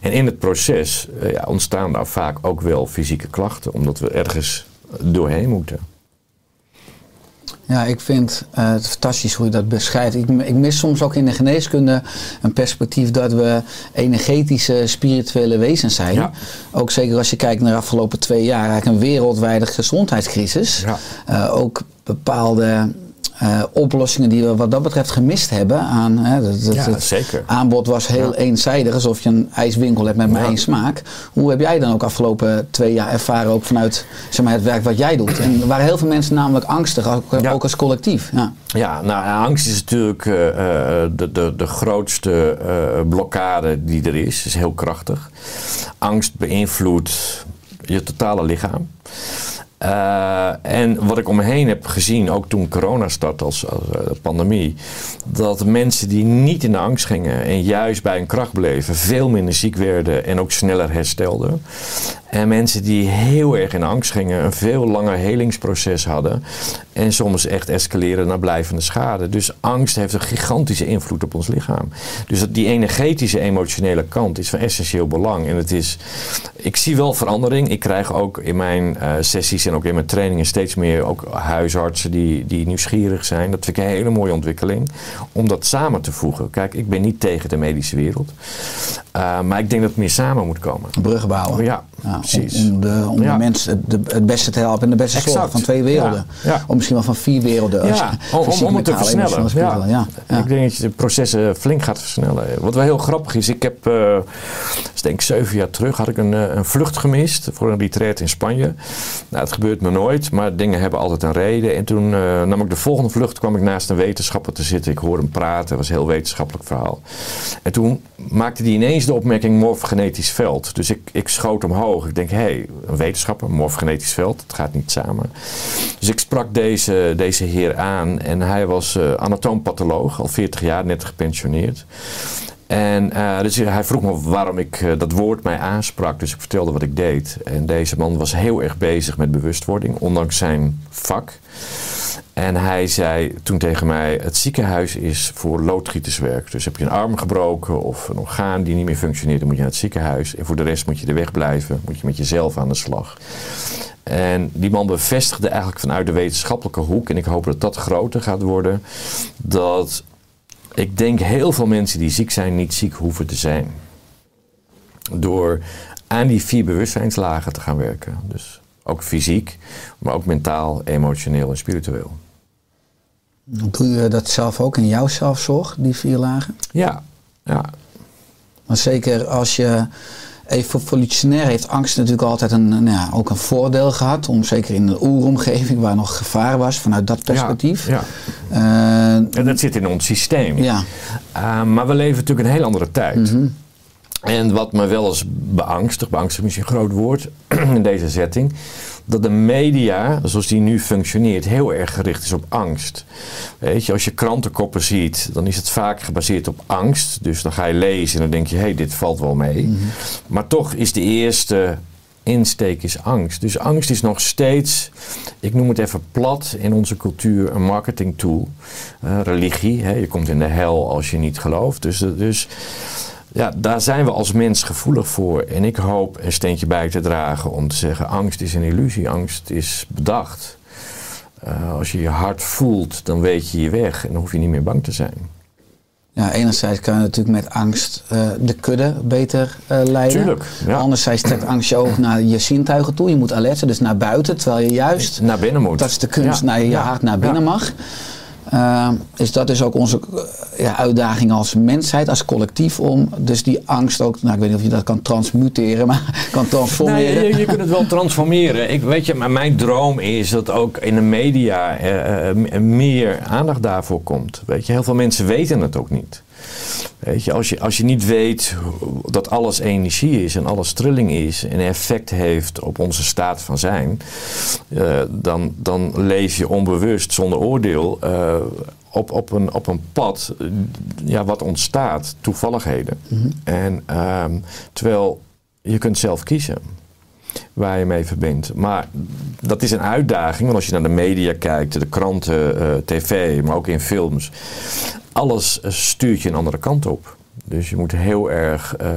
En in het proces eh, ja, ontstaan daar vaak ook wel fysieke klachten, omdat we ergens doorheen moeten. Ja, ik vind eh, het fantastisch hoe je dat beschrijft. Ik, ik mis soms ook in de geneeskunde een perspectief dat we energetische, spirituele wezens zijn. Ja. Ook zeker als je kijkt naar de afgelopen twee jaar, eigenlijk een wereldwijde gezondheidscrisis. Ja. Eh, ook bepaalde eh, oplossingen die we wat dat betreft gemist hebben aan. Hè, dat, dat- Ja, het zeker. aanbod was heel Ja. eenzijdig, alsof je een ijswinkel hebt met maar Ja. één smaak. Hoe heb jij dan ook afgelopen twee jaar ervaren, ook vanuit zeg maar, het werk wat jij doet? En er waren heel veel mensen namelijk angstig, ook, als collectief. Ja. Ja, nou, angst is natuurlijk eh, eh, de, de, de grootste blokkade die er is. is heel krachtig. Angst beïnvloedt je totale lichaam. Eh, en wat ik om me heen heb gezien, ook toen corona startte als, als eh, pandemie, dat mensen die niet in de angst gingen en juist bij een kracht bleven, veel minder ziek werden en ook sneller herstelden. En mensen die heel erg in angst gingen, een veel langer helingsproces hadden en soms echt escaleren naar blijvende schade. Dus angst heeft een gigantische invloed op ons lichaam. Dus die energetische, emotionele kant is van essentieel belang. En het is, ik zie wel verandering. Ik krijg ook in mijn eh, sessies en ook in mijn trainingen steeds meer ook huisartsen die, die nieuwsgierig zijn. Dat vind ik een hele mooie ontwikkeling. Om dat samen te voegen. Kijk, ik ben niet tegen de medische wereld. Uh, maar ik denk dat het meer samen moet komen. Bruggen bouwen. Ja, Ja, precies. Om, om de, om de mensen het, de- het beste te helpen en de beste zorg Exact. van twee werelden. Of misschien wel van vier werelden. als om, om, [laughs] fysiek, om het te versnellen. Ja. spiritueel, Ja. Ja. Ik denk dat je de processen flink gaat versnellen. Wat wel heel grappig is, ik heb, eh dus denk zeven jaar terug, had ik een, eh, een vlucht gemist voor een retreat in Spanje. Nou, het gebeurt me nooit, maar dingen hebben altijd een reden. En toen eh, nam ik de volgende vlucht, kwam ik naast een wetenschapper te zitten. Ik hoorde hem praten, het was een heel wetenschappelijk verhaal. En toen maakte hij ineens de opmerking morfogenetisch veld. Dus ik, ik schoot omhoog. Ik denk, hé, hey, een wetenschapper, een morfogenetisch veld, het gaat niet samen. Dus ik sprak deze, deze heer aan en hij was uh, al 40 jaar, net gepensioneerd. En uh, dus hij vroeg me waarom ik uh, dat woord mij aansprak. Dus ik vertelde wat ik deed. En deze man was heel erg bezig met bewustwording, ondanks zijn vak. En hij zei toen tegen mij: Het ziekenhuis is voor loodgieterswerk. Dus heb je een arm gebroken of een orgaan die niet meer functioneert, dan moet je naar het ziekenhuis. En voor de rest moet je er wegblijven, moet je met jezelf aan de slag. En die man bevestigde eigenlijk vanuit de wetenschappelijke hoek, en ik hoop dat dat groter gaat worden, dat ik denk heel veel mensen die ziek zijn niet ziek hoeven te zijn. Door aan die vier bewustzijnslagen te gaan werken. Dus ook fysiek, maar ook mentaal, emotioneel en spiritueel. Doe je dat zelf ook in jouw zelfzorg, die vier lagen? Ja, ja. Maar zeker als je evolutionair heeft angst natuurlijk altijd een, nou ja, ook een voordeel gehad. Om zeker in een oeromgeving waar nog gevaar was vanuit dat perspectief. Ja, ja. Uh, en dat zit in ons systeem. Ja. Uh, maar we leven natuurlijk een heel andere tijd. Mm -hmm. En wat me wel eens beangstigt, beangstig is misschien een groot woord [clears throat] in deze setting, dat de media, zoals die nu functioneert, heel erg gericht is op angst. Weet je, als je krantenkoppen ziet, dan is het vaak gebaseerd op angst. Dus dan ga je lezen en dan denk je, hé, hey, dit valt wel mee. Mm -hmm. Maar toch is de eerste insteek is angst. Dus angst is nog steeds, ik noem het even plat in onze cultuur, een marketing tool. Uh, religie, hè? je komt in de hel als je niet gelooft. Dus, dus ja, daar zijn we als mens gevoelig voor. En ik hoop een steentje bij te dragen om te zeggen: angst is een illusie, angst is bedacht. Uh, als je je hart voelt, dan weet je je weg en dan hoef je niet meer bang te zijn. Ja, enerzijds kan je natuurlijk met angst uh, de kudde beter uh, leiden. Tuurlijk, ja. Anderzijds trekt angst je ook naar je zintuigen toe. Je moet alert zijn, dus naar buiten, terwijl je juist... Naar binnen moet. Dat is de kunst, ja. naar je ja. hart naar binnen mag. Uh, is dat dus ook onze ja, uitdaging als mensheid, als collectief, om dus die angst ook, nou ik weet niet of je dat kan transmuteren, [laughs] maar kan transformeren. Je, kunt het wel transformeren. Ik, weet je, maar mijn droom is dat ook in de media uh, meer aandacht daarvoor komt. Weet je, heel veel mensen weten het ook niet. Weet je, als je, als je niet weet dat alles energie is en alles trilling is en effect heeft op onze staat van zijn, uh, dan, dan leef je onbewust, zonder oordeel, uh, op, op, een, op een pad uh, ja, wat ontstaat, toevalligheden. Mhm. Mm -hmm. En terwijl je kunt zelf kiezen waar je mee verbindt. Maar dat is een uitdaging, want als je naar de media kijkt, de kranten, uh, tv, maar ook in films, alles stuurt je een andere kant op. Dus je moet heel erg uh,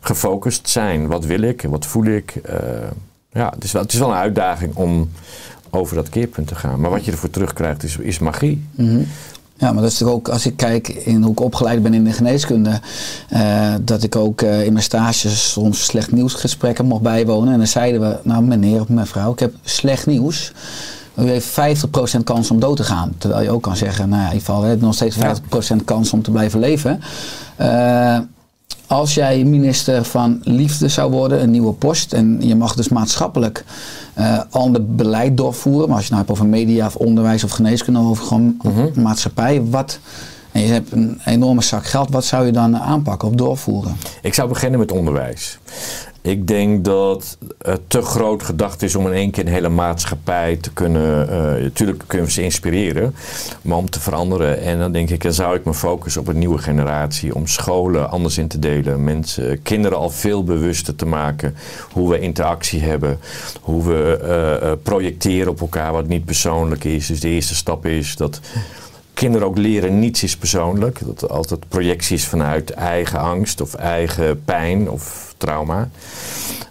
gefocust zijn. Wat wil ik? Wat voel ik? Uh, ja, het is, wel, het is wel een uitdaging om over dat keerpunt te gaan. Maar wat je ervoor terugkrijgt is, is magie. -hmm. Ja, maar dat is toch ook, als ik kijk in hoe ik opgeleid ben in de geneeskunde, dat ik ook in mijn stages soms slecht nieuwsgesprekken mocht bijwonen. En dan zeiden we, nou meneer of mevrouw, ik heb slecht nieuws. U heeft 50% kans om dood te gaan. Terwijl je ook kan zeggen, nou ja, in ieder geval heb nog steeds 50% kans om te blijven leven. Uh, als jij minister van Liefde zou worden, een nieuwe post, en je mag dus maatschappelijk uh, ander beleid doorvoeren, maar als je nou hebt over media of onderwijs of geneeskunde of gewoon Mhm. mm -hmm. maatschappij, wat, en je hebt een enorme zak geld, wat zou je dan aanpakken of doorvoeren? Ik zou beginnen met onderwijs. Ik denk dat het te groot gedacht is om in één keer een hele maatschappij te kunnen. Natuurlijk kunnen we ze inspireren, maar om te veranderen. En dan denk ik, dan zou ik me focussen op een nieuwe generatie. Om scholen anders in te delen. Mensen, kinderen al veel bewuster te maken. Hoe we interactie hebben. Hoe we uh, uh, projecteren op elkaar wat niet persoonlijk is. Dus de eerste stap is dat kinderen ook leren niets is persoonlijk. Dat altijd projecties vanuit eigen angst of eigen pijn of trauma.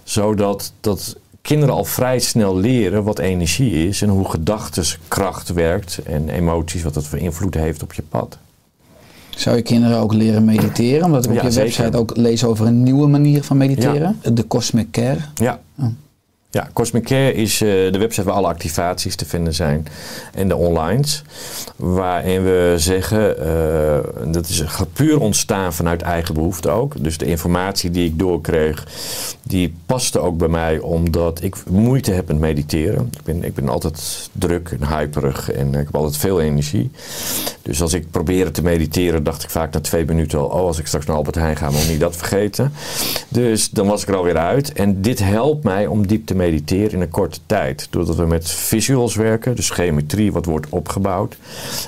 Zodat dat kinderen al vrij snel leren wat energie is en hoe gedachteskracht werkt en emoties, wat dat voor invloed heeft op je pad. Zou je kinderen ook leren mediteren? Omdat ik op ja, je zeker. website ook lees over een nieuwe manier van mediteren. Ja. De Cosmic Care. Ja. Oh. Ja, Cosmic Care is eh, de website waar alle activaties te vinden zijn en de onlines. Waarin we zeggen, eh, dat is puur ontstaan vanuit eigen behoefte ook. Dus de informatie die ik doorkreeg, die paste ook bij mij omdat ik moeite heb met mediteren. Ik ben, ik ben altijd druk en hyperig en ik heb altijd veel energie. Dus als ik probeerde te mediteren, dacht ik vaak na twee minuten al, oh als ik straks naar Albert Heijn ga, moet ik niet dat vergeten. Dus dan was ik er alweer uit. En dit helpt mij om diep te mediteren in een korte tijd. Doordat we met visuals werken, dus geometrie, wat wordt opgebouwd.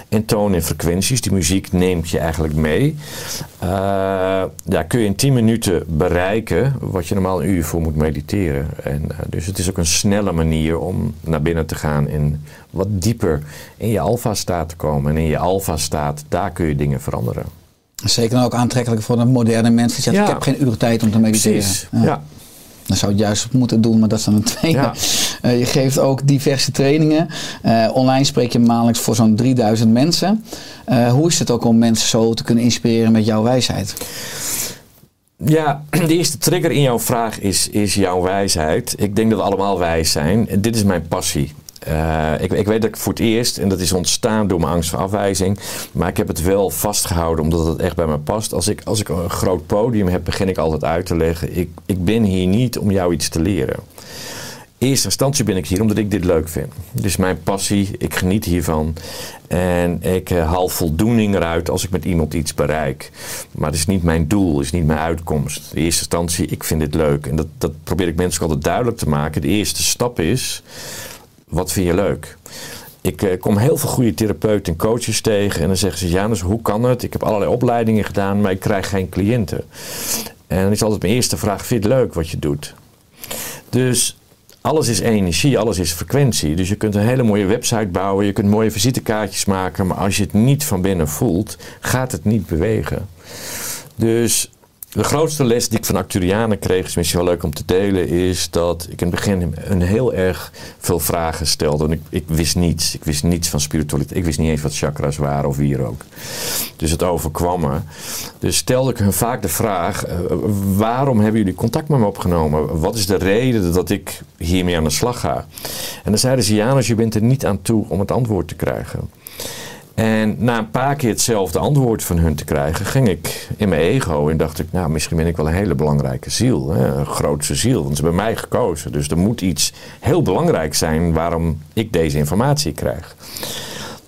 En toon en frequenties, die muziek neemt je eigenlijk mee. Uh, ja, kun je in 10 minuten bereiken wat je normaal een uur voor moet mediteren. En, uh, dus het is ook een snelle manier om naar binnen te gaan en wat dieper in je alfa-staat te komen. En in je alfa-staat, daar kun je dingen veranderen. Zeker ook aantrekkelijk voor de moderne mensen. Die zeggen, Ja. ik heb geen uur tijd om te mediteren. Precies, ja. Dan zou je het juist moeten doen, maar dat is dan een [laughs] tweede. Ja. Eh, je geeft ook diverse trainingen. Eh, online spreek je maandelijks voor zo'n 3000 mensen. Eh, hoe is het ook om mensen zo te kunnen inspireren met jouw wijsheid? Ja, [clears throat] de eerste trigger in jouw vraag is, is jouw wijsheid. Ik denk dat we allemaal wijs zijn. Dit is mijn passie. Eh, ik, ik weet dat ik voor het eerst, en dat is ontstaan door mijn angst voor afwijzing, maar ik heb het wel vastgehouden omdat het echt bij me past. Als ik, als ik een groot podium heb, begin ik altijd uit te leggen: ik, ik ben hier niet om jou iets te leren. In eerste instantie ben ik hier omdat ik dit leuk vind. Dus mijn passie, ik geniet hiervan. En ik eh, haal voldoening eruit als ik met iemand iets bereik. Maar het is niet mijn doel, is niet mijn uitkomst. In eerste instantie, ik vind dit leuk. En dat, dat probeer ik mensen altijd duidelijk te maken. De eerste stap is, wat vind je leuk? Ik eh, kom heel veel goede therapeuten en coaches tegen. En dan zeggen ze, Janus, hoe kan het? Ik heb allerlei opleidingen gedaan, maar ik krijg geen cliënten. En dan is altijd mijn eerste vraag, vind je het leuk wat je doet? Dus alles is energie, alles is frequentie. Dus je kunt een hele mooie website bouwen, je kunt mooie visitekaartjes maken, maar als je het niet van binnen voelt, gaat het niet bewegen. Dus de grootste les die ik van Acturianen kreeg, is misschien wel leuk om te delen, is dat ik in het begin een heel erg veel vragen stelde. En ik, ik wist niets. Ik wist niets van spiritualiteit. Ik wist niet eens wat chakras waren of wie ook. Dus het overkwam me. Dus stelde ik hun vaak de vraag: eh, waarom hebben jullie contact met me opgenomen? Wat is de reden dat ik hiermee aan de slag ga? En dan zeiden ze: Janus, je bent er niet aan toe om het antwoord te krijgen. En na een paar keer hetzelfde antwoord van hun te krijgen, ging ik in mijn ego en dacht ik, nou, misschien ben ik wel een hele belangrijke ziel, hè? een grootse ziel, want ze hebben mij gekozen. Dus er moet iets heel belangrijks zijn waarom ik deze informatie krijg.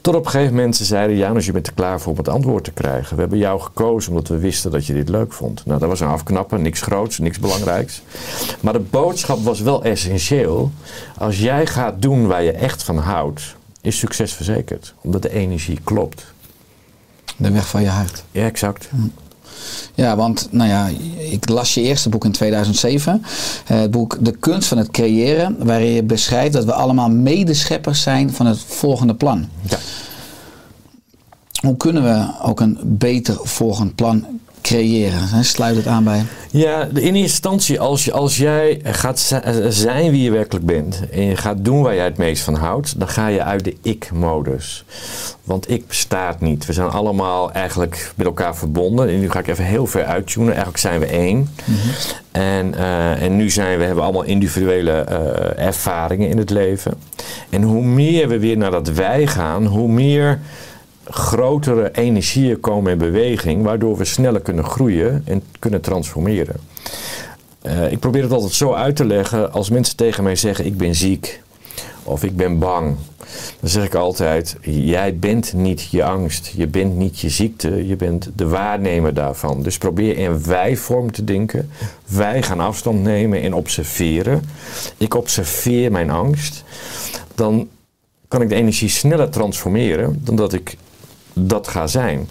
Tot op een gegeven moment ze zeiden, Janus, je bent er klaar voor om het antwoord te krijgen. We hebben jou gekozen omdat we wisten dat je dit leuk vond. Nou, dat was een afknappen, niks groots, niks belangrijks. Maar de boodschap was wel essentieel. Als jij gaat doen waar je echt van houdt, is succes verzekerd. Omdat de energie klopt. De weg van je hart. Ja, exact. Ja, want nou ja, ik las je eerste boek in 2007. eh, Het boek De kunst van het creëren. Waarin je beschrijft dat we allemaal medescheppers zijn van het volgende plan. Ja. Hoe kunnen we ook een beter volgend plan creëren? Hè, Sluit het aan bij. Ja, in eerste instantie, als, je, als jij gaat zi- zijn wie je werkelijk bent en je gaat doen waar jij het meest van houdt, dan ga je uit de ik-modus. Want ik bestaat niet. We zijn allemaal eigenlijk met elkaar verbonden. En nu ga ik even heel ver uittunen. Eigenlijk zijn we één. en, eh, en nu zijn we, hebben allemaal individuele eh, ervaringen in het leven. En hoe meer we weer naar dat wij gaan, hoe meer grotere energieën komen in beweging, waardoor we sneller kunnen groeien en kunnen transformeren. Eh, ik probeer het altijd zo uit te leggen als mensen tegen mij zeggen: Ik ben ziek of ik ben bang. Dan zeg ik altijd: Jij bent niet je angst, je bent niet je ziekte, je bent de waarnemer daarvan. Dus probeer in wij-vorm te denken. Wij gaan afstand nemen en observeren. Ik observeer mijn angst. Dan kan ik de energie sneller transformeren dan dat ik dat ga zijn.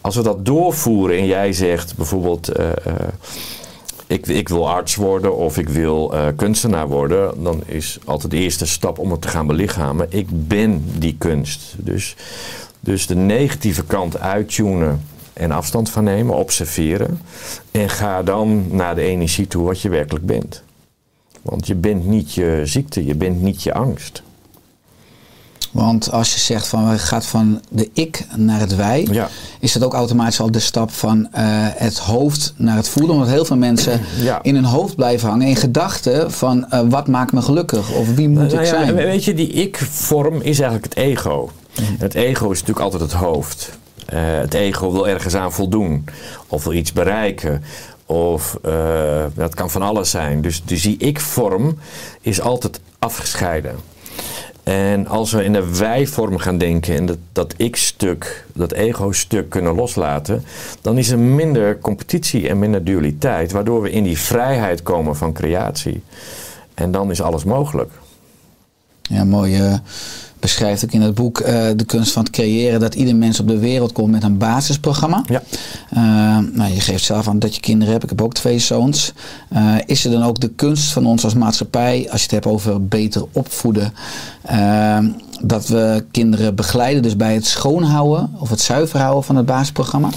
Als we dat doorvoeren en jij zegt bijvoorbeeld. eh, eh, ik, ik wil arts worden of ik wil eh, kunstenaar worden, dan is altijd de eerste stap om het te gaan belichamen. Ik ben die kunst. Dus, dus de negatieve kant uittunen en afstand van nemen, observeren. En ga dan naar de energie toe wat je werkelijk bent. Want je bent niet je ziekte, je bent niet je angst. Want als je zegt van we gaat van de ik naar het wij, Ja. is dat ook automatisch al de stap van eh, het hoofd naar het voelen. Omdat heel veel mensen [clears throat] Ja. in hun hoofd blijven hangen in gedachten van eh, wat maakt me gelukkig of wie moet Nou ik ja, zijn. Weet je, die ik-vorm is eigenlijk het ego. Het ego is natuurlijk altijd het hoofd. Eh, het ego wil ergens aan voldoen. Of wil iets bereiken. Of dat kan van alles zijn. Dus, dus die ik-vorm is altijd afgescheiden. En als we in de wij-vorm gaan denken en dat, dat ik-stuk, dat ego-stuk kunnen loslaten, dan is er minder competitie en minder dualiteit, waardoor we in die vrijheid komen van creatie. En dan is alles mogelijk. Ja, mooi. Beschrijft ook in het boek eh, de kunst van het creëren dat ieder mens op de wereld komt met een basisprogramma. Ja. Eh, nou, je geeft zelf aan dat je kinderen hebt. Ik heb ook twee zoons. Eh, is er dan ook de kunst van ons als maatschappij, als je het hebt over beter opvoeden, dat we kinderen begeleiden, dus bij het schoonhouden of het zuiver houden van het basisprogramma?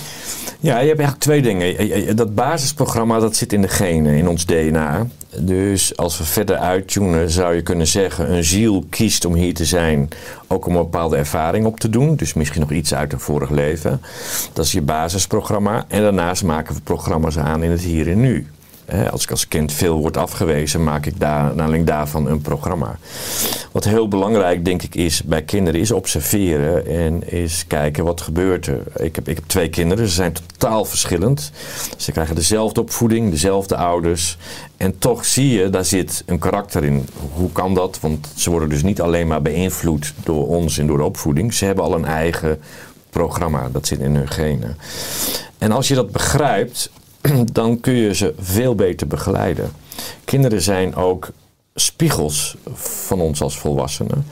Ja, je hebt eigenlijk twee dingen. Dat basisprogramma dat zit in de genen, in ons DNA. Dus als we verder uittunen, zou je kunnen zeggen: een ziel kiest om hier te zijn, ook om een bepaalde ervaring op te doen. Dus misschien nog iets uit een vorig leven. Dat is je basisprogramma. En daarnaast maken we programma's aan in het hier en nu. Als ik als kind veel word afgewezen, maak ik daar, aanleiding daarvan een programma. Wat heel belangrijk, denk ik, is bij kinderen, is observeren en is kijken wat gebeurt er. Ik heb, ik heb twee kinderen, ze zijn totaal verschillend. Ze krijgen dezelfde opvoeding, dezelfde ouders. En toch zie je, daar zit een karakter in. Hoe kan dat? Want ze worden dus niet alleen maar beïnvloed door ons en door de opvoeding. Ze hebben al een eigen programma, dat zit in hun genen. En als je dat begrijpt, [clears throat] dan kun je ze veel beter begeleiden. Kinderen zijn ook spiegels van ons als volwassenen.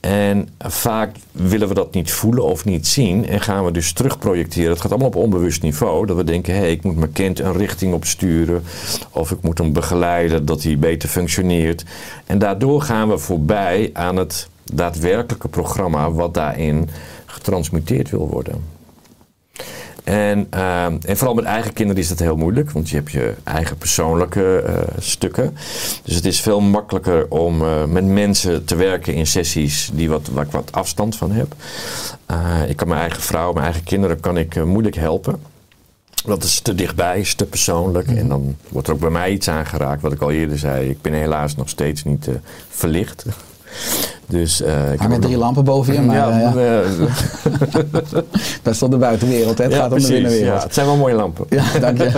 En vaak willen we dat niet voelen of niet zien en gaan we dus terugprojecteren. Het gaat allemaal op onbewust niveau. Dat we denken, hé, hey, ik moet mijn kind een richting op sturen. Of ik moet hem begeleiden dat hij beter functioneert. En daardoor gaan we voorbij aan het daadwerkelijke programma wat daarin getransmuteerd wil worden. En, eh, en vooral met eigen kinderen is dat heel moeilijk, want je hebt je eigen persoonlijke eh, stukken. Dus het is veel makkelijker om eh, met mensen te werken in sessies die wat, waar ik wat afstand van heb. Eh, ik kan mijn eigen vrouw, mijn eigen kinderen kan ik moeilijk helpen. Dat is te dichtbij, is te persoonlijk. En dan wordt er ook bij mij iets aangeraakt, wat ik al eerder zei. Ik ben helaas nog steeds niet verlicht. Dus, eh, ik heb ook drie lampen boven je, maar ja, ja, ja. eh, [laughs] is toch de buitenwereld, hè? het ja, gaat om de binnenwereld. Ja, het zijn wel mooie lampen. Ja, dank je.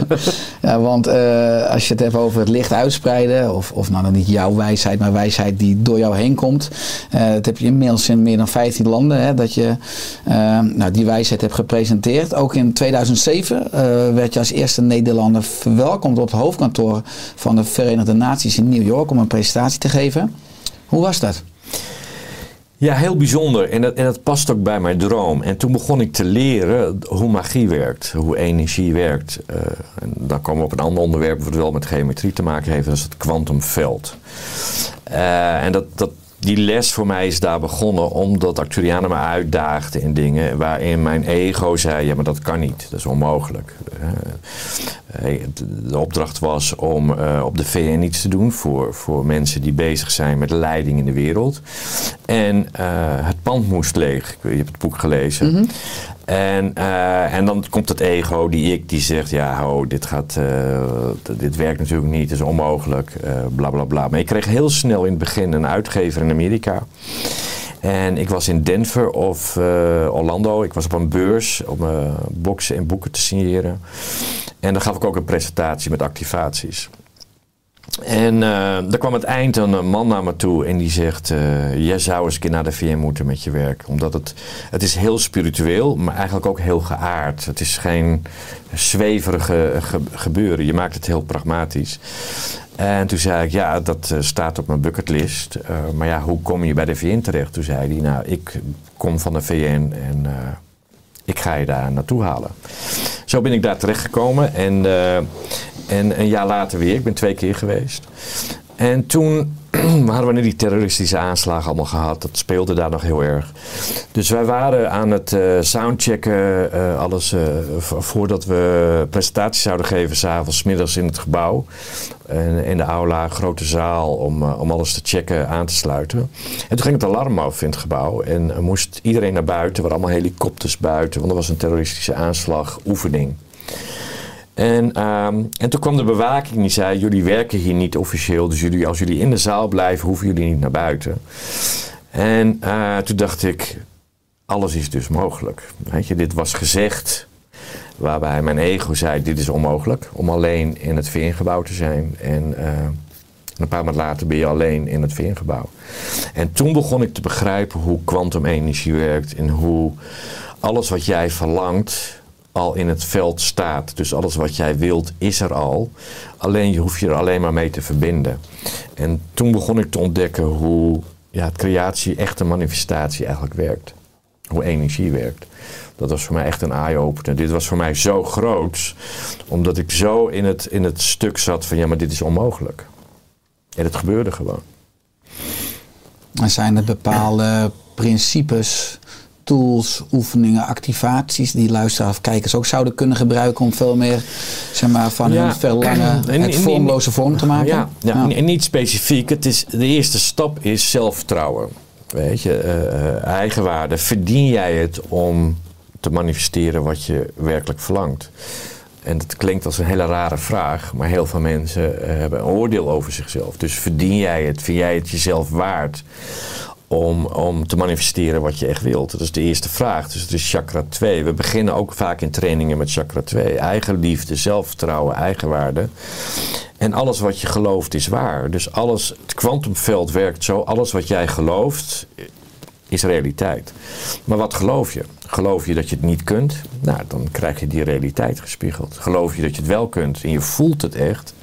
Ja, want eh, als je het hebt over het licht uitspreiden, of, of nou dan niet jouw wijsheid, maar wijsheid die door jou heen komt. eh dat heb je inmiddels in meer dan 15 landen, hè, dat je eh, nou, die wijsheid hebt gepresenteerd. Ook in 2007 eh, werd je als eerste Nederlander verwelkomd op het hoofdkantoor van de Verenigde Naties in New York om een presentatie te geven. Hoe was dat? Ja, heel bijzonder. En dat, en dat past ook bij mijn droom. En toen begon ik te leren hoe magie werkt, hoe energie werkt. Eh, en dan komen we op een ander onderwerp wat wel met geometrie te maken heeft, dat is het kwantumveld. Eh, en dat, dat, die les voor mij is daar begonnen omdat Acturianen me uitdaagden in dingen waarin mijn ego zei, ja maar dat kan niet, dat is onmogelijk. Eh, eh, de opdracht was om eh, op de VN iets te doen voor, voor mensen die bezig zijn met leiding in de wereld. En het pand moest leeg. Je hebt het boek gelezen. En, eh, en dan komt het ego, die ik, die zegt: Ja, ho, dit, gaat, eh, dit werkt natuurlijk niet, het is onmogelijk, eh bla bla bla. Maar ik kreeg heel snel in het begin een uitgever in Amerika. En ik was in Denver of Orlando. Ik was op een beurs om boxen en boeken te signeren. En dan gaf ik ook een presentatie met activaties. En eh daar kwam het eind een man naar me toe en die zegt: eh Jij zou eens een keer naar de VM moeten met je werk. Omdat het, het is heel spiritueel, maar eigenlijk ook heel geaard. Het is geen zweverige ge- gebeuren. Je maakt het heel pragmatisch. En toen zei ik: Ja, dat eh, staat op mijn bucketlist. Eh, maar ja, hoe kom je bij de VN terecht? Toen zei hij: Nou, ik kom van de VN en. Ik ga je daar naartoe halen. Zo ben ik daar terechtgekomen en, eh, en een jaar later weer. Ik ben twee keer geweest. En toen [clears throat] hadden we die terroristische aanslagen allemaal gehad. Dat speelde daar nog heel erg. Dus wij waren aan het eh, soundchecken, eh, alles eh, vo- voordat we presentaties zouden geven, s'avonds, middags in het gebouw. En in de aula, grote zaal, om, om alles te checken, aan te sluiten. En toen ging het alarm af in het gebouw. En moest iedereen naar buiten, er waren allemaal helikopters buiten, want er was een terroristische aanslag, oefening. En, ehm, en toen kwam de bewaking die zei: Jullie werken hier niet officieel, dus jullie, als jullie in de zaal blijven, hoeven jullie niet naar buiten. En eh, toen dacht ik: Alles is dus mogelijk. Weet je, dit was gezegd, waarbij mijn ego zei: Dit is onmogelijk om alleen in het VN-gebouw te zijn. En eh, een paar maanden later ben je alleen in het VN-gebouw. En toen begon ik te begrijpen hoe kwantumenergie werkt en hoe alles wat jij verlangt al in het veld staat. Dus alles wat jij wilt is er al. Alleen je hoeft je er alleen maar mee te verbinden. En toen begon ik te ontdekken hoe ja, creatie, echte manifestatie eigenlijk werkt. Hoe energie werkt. Dat was voor mij echt een eye-opener. Dit was voor mij zo groot, omdat ik zo in het, in het stuk zat van ja, maar dit is onmogelijk. En het gebeurde gewoon. Zijn er bepaalde principes, tools, oefeningen, activaties die luisteraars of kijkers ook zouden kunnen gebruiken om veel meer zeg maar, van Ja. hun verlangen [clears throat] En- het vormloze vorm te maken? Ja, ja. En niet specifiek. Het is, de eerste stap is zelfvertrouwen. Weet je, eh, eh, eigenwaarde. Verdien jij het om te manifesteren wat je werkelijk verlangt? En dat klinkt als een hele rare vraag, maar heel veel mensen eh, hebben een oordeel over zichzelf. Dus verdien jij het? Vind jij het jezelf waard om, om te manifesteren wat je echt wilt? Dat is de eerste vraag. Dus het is chakra 2. We beginnen ook vaak in trainingen met chakra 2. Eigenliefde, zelfvertrouwen, eigenwaarde. En alles wat je gelooft is waar. Dus alles, het kwantumveld werkt zo. Alles wat jij gelooft is realiteit. Maar wat geloof je? Geloof je dat je het niet kunt? Nou, dan krijg je die realiteit gespiegeld. Geloof je dat je het wel kunt en je voelt het echt?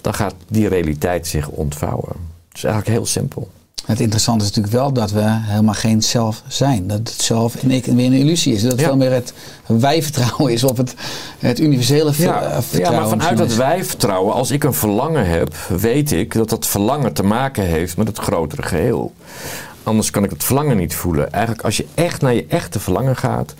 Dan gaat die realiteit zich ontvouwen. Het is eigenlijk heel simpel. Het interessante is natuurlijk wel dat we helemaal geen zelf zijn. Dat het zelf en ik weer een illusie is. Dat het Ja. veel meer het wij-vertrouwen is op het, het universele ver- eh, Ja, vertrouwen. ja, maar vanuit dat wij-vertrouwen, als ik een verlangen heb, weet ik dat dat verlangen te maken heeft met het grotere geheel. Anders kan ik het verlangen niet voelen. Eigenlijk, als je echt naar je echte verlangen gaat,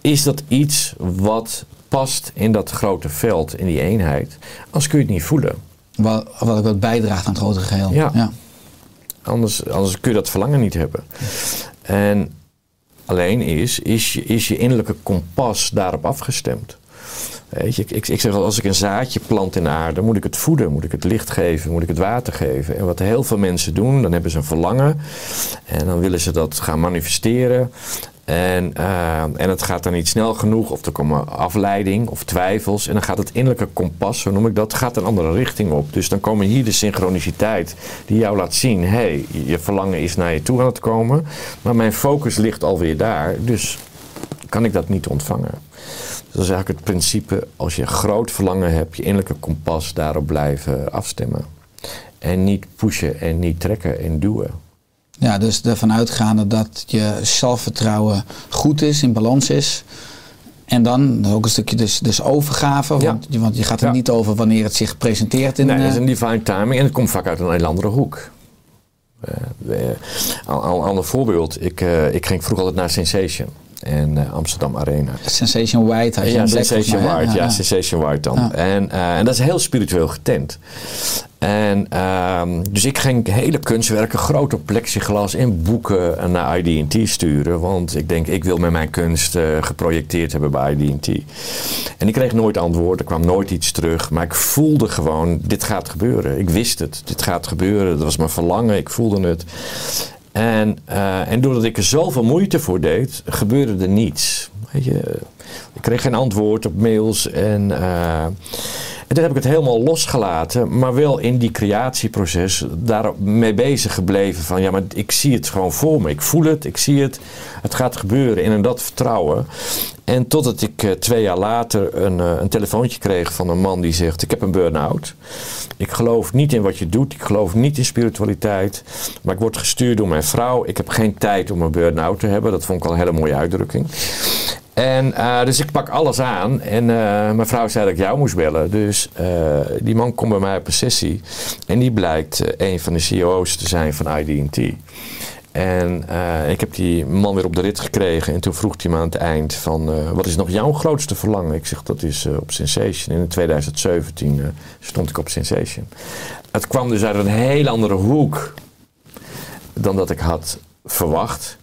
is dat iets wat past in dat grote veld, in die eenheid. Anders kun je het niet voelen. Wat, wat ook wat bijdraagt aan het grotere geheel. Ja. Anders, anders kun je dat verlangen niet hebben. En alleen is, is je, is je innerlijke kompas daarop afgestemd. Weet je, ik, ik, zeg wel, als ik een zaadje plant in de aarde, moet ik het voeden, moet ik het licht geven, moet ik het water geven. En wat heel veel mensen doen, dan hebben ze een verlangen en dan willen ze dat gaan manifesteren. En, eh, en het gaat dan niet snel genoeg, of er komen afleiding of twijfels. En dan gaat het innerlijke kompas, zo noem ik dat, gaat een andere richting op. Dus dan komen hier de synchroniciteit die jou laat zien: hé, hey, je verlangen is naar je toe aan het komen. Maar mijn focus ligt alweer daar, dus kan ik dat niet ontvangen. Dat is eigenlijk het principe: als je groot verlangen hebt, je innerlijke kompas daarop blijven afstemmen. En niet pushen en niet trekken en duwen. Ja, dus ervan uitgaande dat je zelfvertrouwen goed is, in balans is. En dan ook een stukje dus, dus overgave. Ja. Want, je- want je gaat er Ja. niet over wanneer het zich presenteert. In, nee, dat is eh, een divine timing en het komt vaak uit een hele andere hoek. Eh, eh, Al al- ander voorbeeld, ik, eh, ik ging vroeger altijd naar Sensation en eh, Amsterdam Arena. Sensation White. had je Ja, Sensation? White, ja, Sensation White dan. Ja. En, eh, en dat is heel spiritueel getent. En, ehm, dus ik ging hele kunstwerken, grote plexiglas in boeken naar ID&T sturen. Want ik denk, ik wil met mijn kunst eh, geprojecteerd hebben bij ID&T. En ik kreeg nooit antwoord, er kwam nooit iets terug. Maar ik voelde gewoon, dit gaat gebeuren. Ik wist het, dit gaat gebeuren. Dat was mijn verlangen, ik voelde het. En, eh, en doordat ik er zoveel moeite voor deed, gebeurde er niets. Weet je, ik kreeg geen antwoord op mails. En, eh, en toen heb ik het helemaal losgelaten, maar wel in die creatieproces daar mee bezig gebleven. Van ja, maar ik zie het gewoon voor me. Ik voel het, ik zie het. Het gaat gebeuren. En in dat vertrouwen. En totdat ik eh, twee jaar later een, eh, een telefoontje kreeg van een man die zegt: Ik heb een burn-out. Ik geloof niet in wat je doet. Ik geloof niet in spiritualiteit. Maar ik word gestuurd door mijn vrouw. Ik heb geen tijd om een burn-out te hebben. Dat vond ik al een hele mooie uitdrukking. En uh, dus ik pak alles aan en uh, mijn vrouw zei dat ik jou moest bellen. Dus uh, die man komt bij mij op een sessie en die blijkt een van de CEO's te zijn van ID&T. En ik heb die man weer op de rit gekregen en toen vroeg hij me aan het eind van wat is nog jouw grootste verlangen? Ik zeg dat is op Sensation. En in 2017 stond ik op Sensation. Het kwam dus uit een heel andere hoek dan dat ik had verwacht.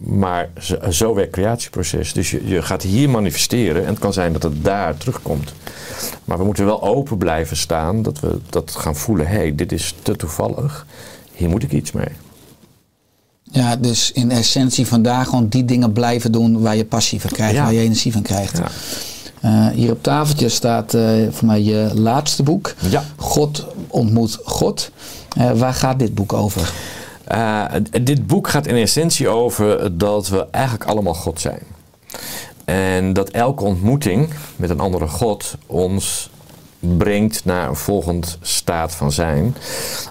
Maar zo, zo werkt het creatieproces. Dus je, je gaat hier manifesteren en het kan zijn dat het daar terugkomt. Maar we moeten wel open blijven staan dat we dat gaan voelen. Hé, hey, dit is te toevallig. Hier moet ik iets mee. Ja, dus in essentie vandaag gewoon die dingen blijven doen waar je passie van krijgt, Ja. waar je energie van krijgt. Ja. Eh, hier op tafeltje staat eh, voor mij je laatste boek. Ja. God ontmoet God. Eh, waar gaat dit boek over? Uh, dit boek gaat in essentie over dat we eigenlijk allemaal God zijn. En dat elke ontmoeting met een andere God ons brengt naar een volgend staat van zijn.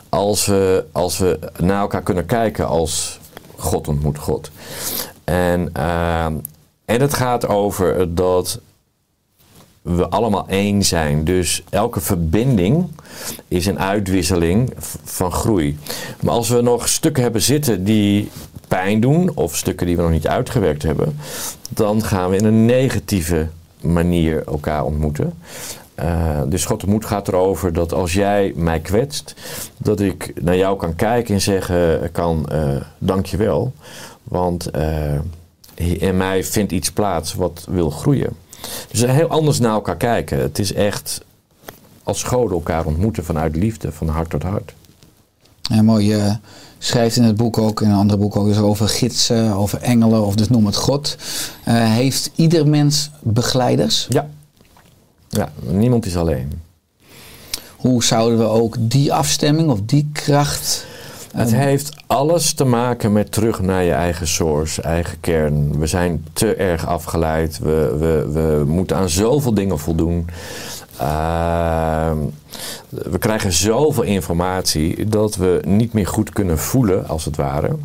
Als we, als we naar elkaar kunnen kijken als God ontmoet God. En, uh, en het gaat over dat we allemaal één zijn. Dus elke verbinding is een uitwisseling van groei. Maar als we nog stukken hebben zitten die pijn doen, of stukken die we nog niet uitgewerkt hebben, dan gaan we in een negatieve manier elkaar ontmoeten. Uh, dus God ontmoet gaat erover dat als jij mij kwetst, dat ik naar jou kan kijken en zeggen kan uh, dankjewel. Want in mij vindt iets plaats wat wil groeien. Dus heel anders naar elkaar kijken. Het is echt als goden elkaar ontmoeten vanuit liefde, van hart tot hart. Ja, mooi. Je schrijft in het boek ook, in een andere boek ook, dus over gidsen, over engelen, of dus noem het God. Uh, heeft ieder mens begeleiders? Ja. Ja, niemand is alleen. Hoe zouden we ook die afstemming of die kracht. Het heeft alles te maken met terug naar je eigen source, eigen kern. We zijn te erg afgeleid. We, we, we moeten aan zoveel dingen voldoen. Uh, we krijgen zoveel informatie dat we niet meer goed kunnen voelen, als het ware.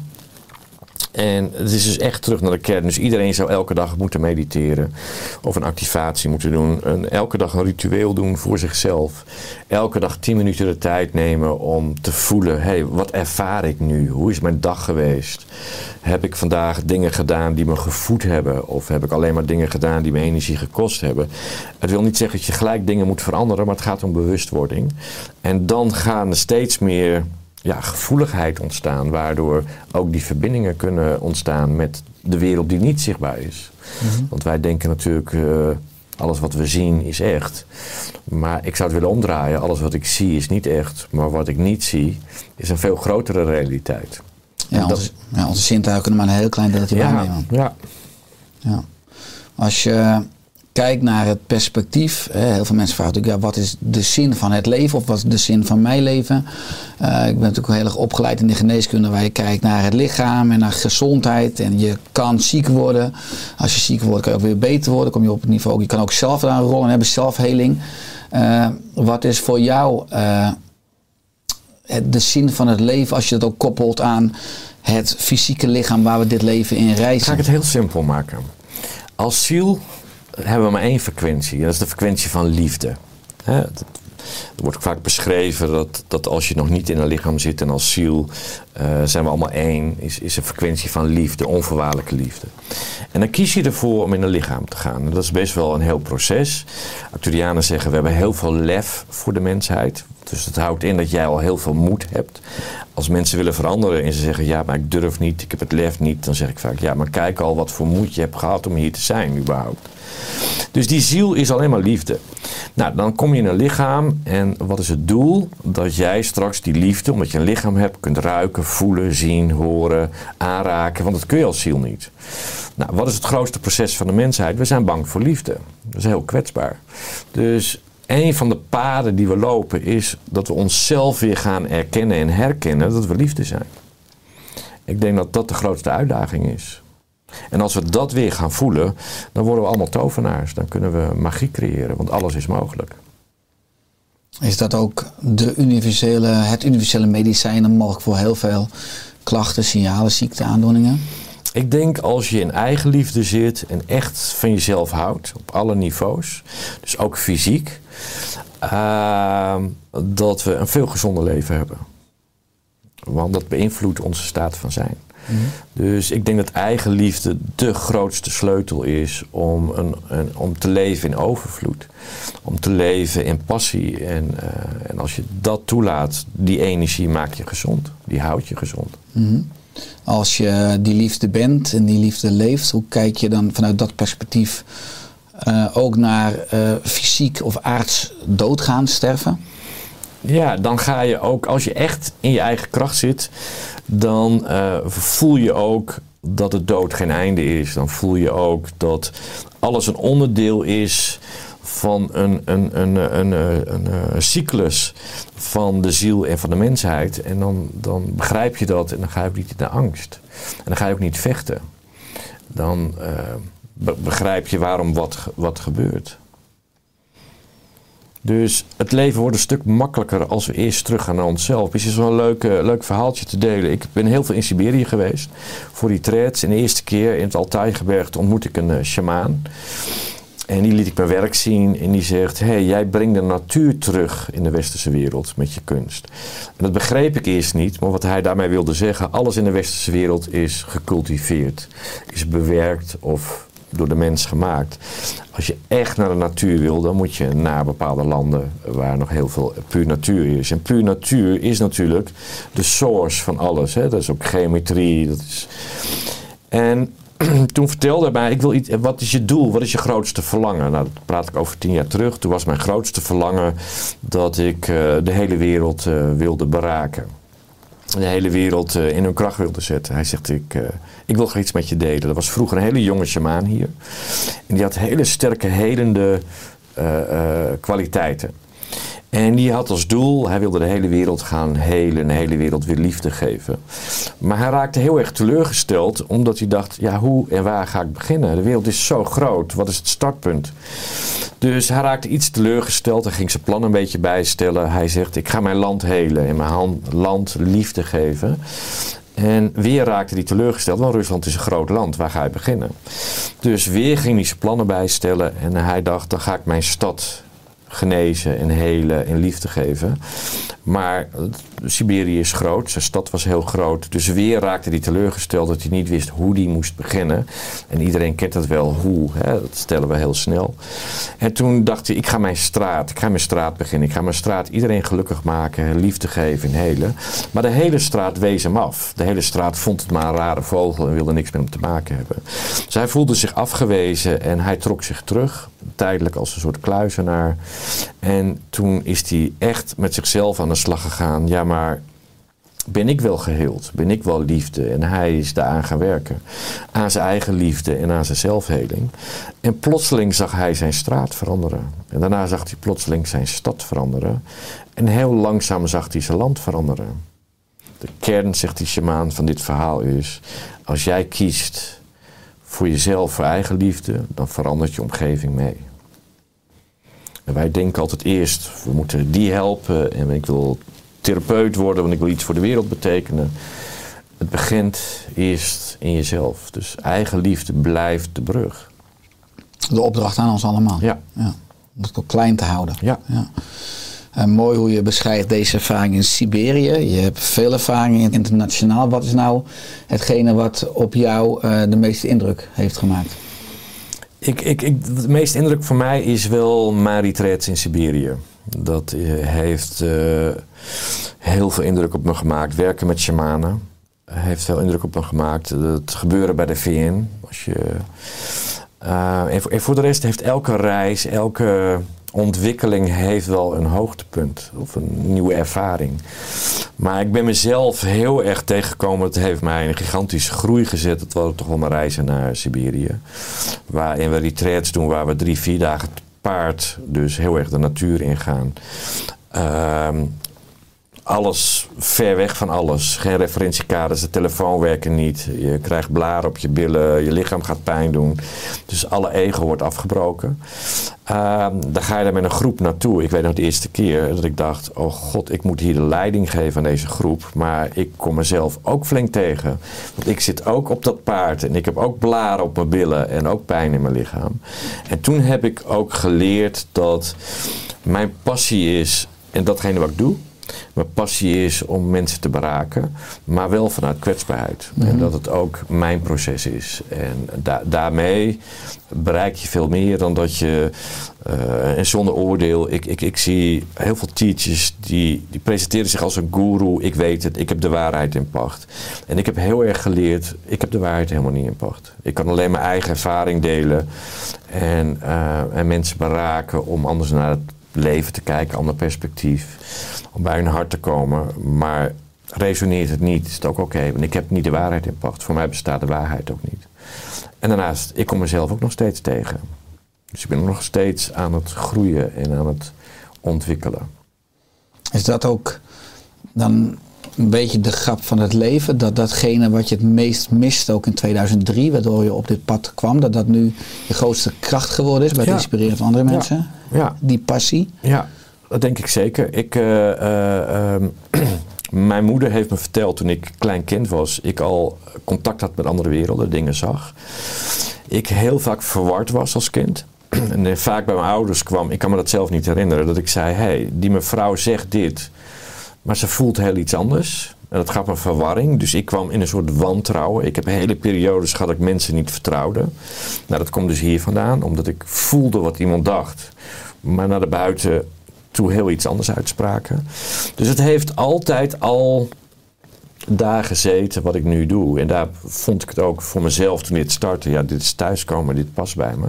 En het is dus echt terug naar de kern. Dus iedereen zou elke dag moeten mediteren. Of een activatie moeten doen. En elke dag een ritueel doen voor zichzelf. Elke dag 10 minuten de tijd nemen om te voelen. Hé, hey, wat ervaar ik nu? Hoe is mijn dag geweest? Heb ik vandaag dingen gedaan die me gevoed hebben? Of heb ik alleen maar dingen gedaan die me energie gekost hebben? Het wil niet zeggen dat je gelijk dingen moet veranderen. Maar het gaat om bewustwording. En dan gaan er steeds meer ja, gevoeligheid ontstaan, waardoor ook die verbindingen kunnen ontstaan met de wereld die niet zichtbaar is. Mm-hmm. Want wij denken natuurlijk, uh, alles wat we zien is echt. Maar ik zou het willen omdraaien, alles wat ik zie is niet echt, maar wat ik niet zie is een veel grotere realiteit. Ja, onze, ja, onze zintuigen kunnen maar een heel klein deeltje ja, waarnemen. Ja. ja. Als je kijkt naar het perspectief. Heel veel mensen vragen natuurlijk, ja, wat is de zin van het leven of wat is de zin van mijn leven? Uh, ik ben natuurlijk heel erg opgeleid in de geneeskunde waar je kijkt naar het lichaam en naar gezondheid. En je kan ziek worden. Als je ziek wordt kan je ook weer beter worden. Kom je op het niveau, je kan ook zelf daar een rol in hebben, zelfheling. Uh, wat is voor jou uh, de zin van het leven als je dat ook koppelt aan het fysieke lichaam waar we dit leven in reizen? Ga ik het heel simpel maken. Als ziel hebben we maar één frequentie. En dat is de frequentie van liefde. Hè? Er wordt vaak beschreven dat, dat als je nog niet in een lichaam zit en als ziel uh, zijn we allemaal één, is, is een frequentie van liefde, onvoorwaardelijke liefde. En dan kies je ervoor om in een lichaam te gaan. Dat is best wel een heel proces. Acturianen zeggen we hebben heel veel lef voor de mensheid. Dus dat houdt in dat jij al heel veel moed hebt. Als mensen willen veranderen en ze zeggen ja, maar ik durf niet, ik heb het lef niet, dan zeg ik vaak ja, maar kijk al wat voor moed je hebt gehad om hier te zijn überhaupt. Dus die ziel is alleen maar liefde. Nou, dan kom je in een lichaam en wat is het doel? Dat jij straks die liefde, omdat je een lichaam hebt, kunt ruiken, voelen, zien, horen, aanraken. Want dat kun je als ziel niet. Nou, wat is het grootste proces van de mensheid? We zijn bang voor liefde. Dat is heel kwetsbaar. Dus een van de paden die we lopen is dat we onszelf weer gaan erkennen en herkennen dat we liefde zijn. Ik denk dat dat de grootste uitdaging is. En als we dat weer gaan voelen, dan worden we allemaal tovenaars. Dan kunnen we magie creëren, want alles is mogelijk. Is dat ook de universele, het universele medicijn mogelijk voor heel veel klachten, signalen, ziekteaandoeningen? Ik denk als je in eigenliefde zit en echt van jezelf houdt, op alle niveaus, dus ook fysiek, uh, dat we een veel gezonder leven hebben. Want dat beïnvloedt onze staat van zijn. Mm -hmm. Dus ik denk dat eigenliefde de grootste sleutel is om, een, een, om te leven in overvloed. Om te leven in passie. En, uh, en als je dat toelaat, die energie maakt je gezond. Die houdt je gezond. Mm -hmm. Als je die liefde bent en die liefde leeft, hoe kijk je dan vanuit dat perspectief uh, ook naar uh, fysiek of aards doodgaan, sterven? Ja, dan ga je ook, als je echt in je eigen kracht zit, dan uh, voel je ook dat het dood geen einde is. Dan voel je ook dat alles een onderdeel is van een, een, een, een, een, een cyclus van de ziel en van de mensheid. En dan, dan begrijp je dat en dan ga je ook niet in de angst. En dan ga je ook niet vechten. Dan uh, begrijp je waarom wat, wat gebeurt. Dus het leven wordt een stuk makkelijker als we eerst teruggaan naar onszelf. Is zo'n leuk, leuk verhaaltje te delen. Ik ben heel veel in Siberië geweest voor retreats. En de eerste keer in het Altai-gebergte ontmoet ik een uh. En die liet ik mijn werk zien en die zegt: Hé, hey, jij brengt de natuur terug in de westerse wereld met je kunst. En dat begreep ik eerst niet, maar wat hij daarmee wilde zeggen: alles in de westerse wereld is gecultiveerd, is bewerkt of door de mens gemaakt. Als je echt naar de natuur wil, dan moet je naar bepaalde landen waar nog heel veel puur natuur is. En puur natuur is natuurlijk de source van alles. Hè? Dat is ook geometrie. Dat is... En [clears throat] toen vertelde hij mij, ik wil iets, wat is je doel? Wat is je grootste verlangen? Nou, dat praat ik over tien jaar terug. Toen was mijn grootste verlangen dat ik uh, de hele wereld uh, wilde beraken. De hele wereld uh, in hun kracht wilde zetten. Hij zegt, ik, ik wil graag iets met je delen. Dat was vroeger een hele jonge shamaan hier. En die had hele sterke helende kwaliteiten. En die had als doel, hij wilde de hele wereld gaan helen, de hele wereld weer liefde geven. Maar hij raakte heel erg teleurgesteld, omdat hij dacht, ja, hoe en waar ga ik beginnen? De wereld is zo groot, wat is het startpunt? Dus hij raakte iets teleurgesteld, hij ging zijn plan een beetje bijstellen. Hij zegt, ik ga mijn land helen en mijn land liefde geven. En weer raakte hij teleurgesteld, want Rusland is een groot land, waar ga je beginnen? Dus weer ging hij zijn plannen bijstellen en hij dacht, dan ga ik mijn stad genezen en helen en liefde geven. Maar Siberië is groot, zijn stad was heel groot. Dus weer raakte hij teleurgesteld dat hij niet wist hoe hij moest beginnen. En iedereen kent het wel, hoe. Hè? Dat stellen we heel snel. En toen dacht hij, ik ga mijn straat, ik ga mijn straat beginnen. Ik ga mijn straat iedereen gelukkig maken, liefde geven en helen. Maar de hele straat wees hem af. De hele straat vond het maar een rare vogel en wilde niks met hem te maken hebben. Dus hij voelde zich afgewezen en hij trok zich terug. Tijdelijk als een soort kluizenaar. En toen is hij echt met zichzelf aan de slag gegaan. Ja, maar ben ik wel geheeld? Ben ik wel liefde? En hij is daaraan gaan werken. Aan zijn eigen liefde en aan zijn zelfheling. En plotseling zag hij zijn straat veranderen. En daarna zag hij plotseling zijn stad veranderen. En heel langzaam zag hij zijn land veranderen. De kern, zegt die shamaan van dit verhaal is... als jij kiest voor jezelf, voor eigen liefde... dan verandert je omgeving mee. En wij denken altijd eerst, we moeten die helpen en ik wil therapeut worden, want ik wil iets voor de wereld betekenen. Het begint eerst in jezelf. Dus eigen liefde blijft de brug. De opdracht aan ons allemaal. Ja. ja. Om het ook klein te houden. Ja. ja. En mooi hoe je beschrijft deze ervaring in Siberië. Je hebt veel ervaring internationaal. Wat is nou hetgene wat op jou uh, de meeste indruk heeft gemaakt? Ik, ik, ik, de meeste indruk voor mij is wel mijn retreats in Siberië. Dat uh, heeft uh, heel veel indruk op me gemaakt. Werken met shamanen heeft veel indruk op me gemaakt. Het gebeuren bij de VN. Als je, voor, en voor de rest heeft elke reis, elke ontwikkeling heeft wel een hoogtepunt of een nieuwe ervaring. Maar ik ben mezelf heel erg tegengekomen. Het heeft mij een gigantische groei gezet. Het waren toch wel mijn reizen naar Siberië. Waarin we retreats doen waar we drie, vier dagen paard dus heel erg de natuur ingaan. Um, alles ver weg van alles. Geen referentiekaders, de telefoon werken niet. Je krijgt blaren op je billen, je lichaam gaat pijn doen. Dus alle ego wordt afgebroken. Ehm, dan ga je daar met een groep naartoe. Ik weet nog de eerste keer dat ik dacht: Oh god, ik moet hier de leiding geven aan deze groep. Maar ik kom mezelf ook flink tegen. Want ik zit ook op dat paard en ik heb ook blaren op mijn billen en ook pijn in mijn lichaam. En toen heb ik ook geleerd dat mijn passie is en datgene wat ik doe. Mijn passie is om mensen te beraken, maar wel vanuit kwetsbaarheid. En dat het ook mijn proces is. En da- daarmee bereik je veel meer dan dat je. eh, en zonder oordeel, ik, ik, ik zie heel veel teachers die, die presenteren zich als een guru. Ik weet het, ik heb de waarheid in pacht. En ik heb heel erg geleerd, ik heb de waarheid helemaal niet in pacht. Ik kan alleen mijn eigen ervaring delen en, eh, en mensen beraken om anders naar het leven te kijken, ander perspectief. Om bij hun hart te komen. Maar resoneert het niet, is het ook oké. want ik heb niet de waarheid in pacht. Voor mij bestaat de waarheid ook niet. En daarnaast, ik kom mezelf ook nog steeds tegen. Dus ik ben nog steeds aan het groeien en aan het ontwikkelen. Is dat ook dan een beetje de grap van het leven? Dat datgene wat je het meest mist, ook in 2003, waardoor je op dit pad kwam, dat dat nu je grootste kracht geworden is bij het Ja. inspireren van andere mensen? Ja, Die passie? Ja, dat denk ik zeker. Ik, eh, eh, ehm, [clears throat] mijn moeder heeft me verteld toen ik klein kind was, ik al contact had met andere werelden, dingen zag. Ik heel vaak verward was als kind. [clears throat] En eh, vaak bij mijn ouders kwam, ik kan me dat zelf niet herinneren, dat ik zei: hé, hey, die mevrouw zegt dit, maar ze voelt heel iets anders. En dat gaf me verwarring. Dus ik kwam in een soort wantrouwen. Ik heb hele periodes gehad dat ik mensen niet vertrouwde. Nou, dat komt dus hier vandaan, omdat ik voelde wat iemand dacht. Maar naar de buiten toe heel iets anders uitspraken. Dus het heeft altijd al daar gezeten wat ik nu doe. En daar vond ik het ook voor mezelf toen dit startte. Ja, dit is thuiskomen, dit past bij me.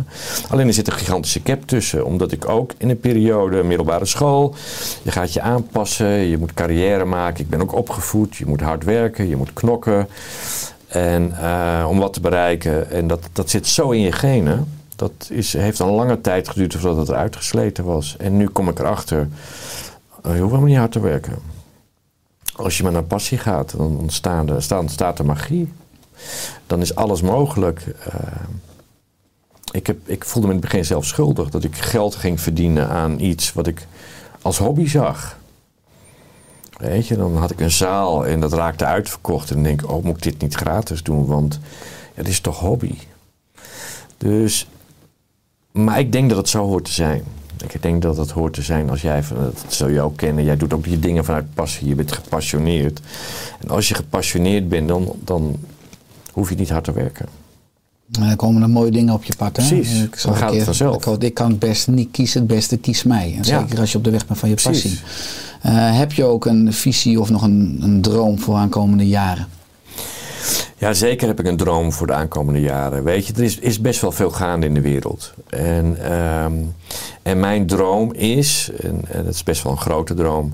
Alleen er zit een gigantische cap tussen. Omdat ik ook in een periode middelbare school... Je gaat je aanpassen, je moet carrière maken. Ik ben ook opgevoed, je moet hard werken, je moet knokken. En eh, om wat te bereiken. En dat, dat zit zo in je genen. Dat is, heeft een lange tijd geduurd voordat het eruit gesleten was. En nu kom ik erachter... eh, je hoeft helemaal niet hard te werken. Als je maar naar passie gaat, dan ontstaan er, staan- staat er magie. Dan is alles mogelijk. Eh, ik, heb, ik voelde me in het begin zelf schuldig dat ik geld ging verdienen aan iets wat ik als hobby zag. Weet je, dan had ik een zaal en dat raakte uitverkocht. En denk ik, oh, moet ik dit niet gratis doen? Want het is toch hobby? Dus, maar ik denk dat het zo hoort te zijn. Ik denk dat het hoort te zijn als jij, dat zul je ook kennen, jij doet ook je dingen vanuit passie, je bent gepassioneerd. En als je gepassioneerd bent, dan, dan hoef je niet hard te werken. En dan komen er mooie dingen op je pad. Hè? Precies, Ik, dan gaat het vanzelf. Ik, ik kan het best niet kiezen, het beste kies mij. En Ja. zeker als je op de weg bent van je Precies. passie. Eh, heb je ook een visie of nog een, een droom voor aankomende jaren? Ja, zeker heb ik een droom voor de aankomende jaren. Weet je, er is, is best wel veel gaande in de wereld. En, ehm, en mijn droom is, en, dat is best wel een grote droom,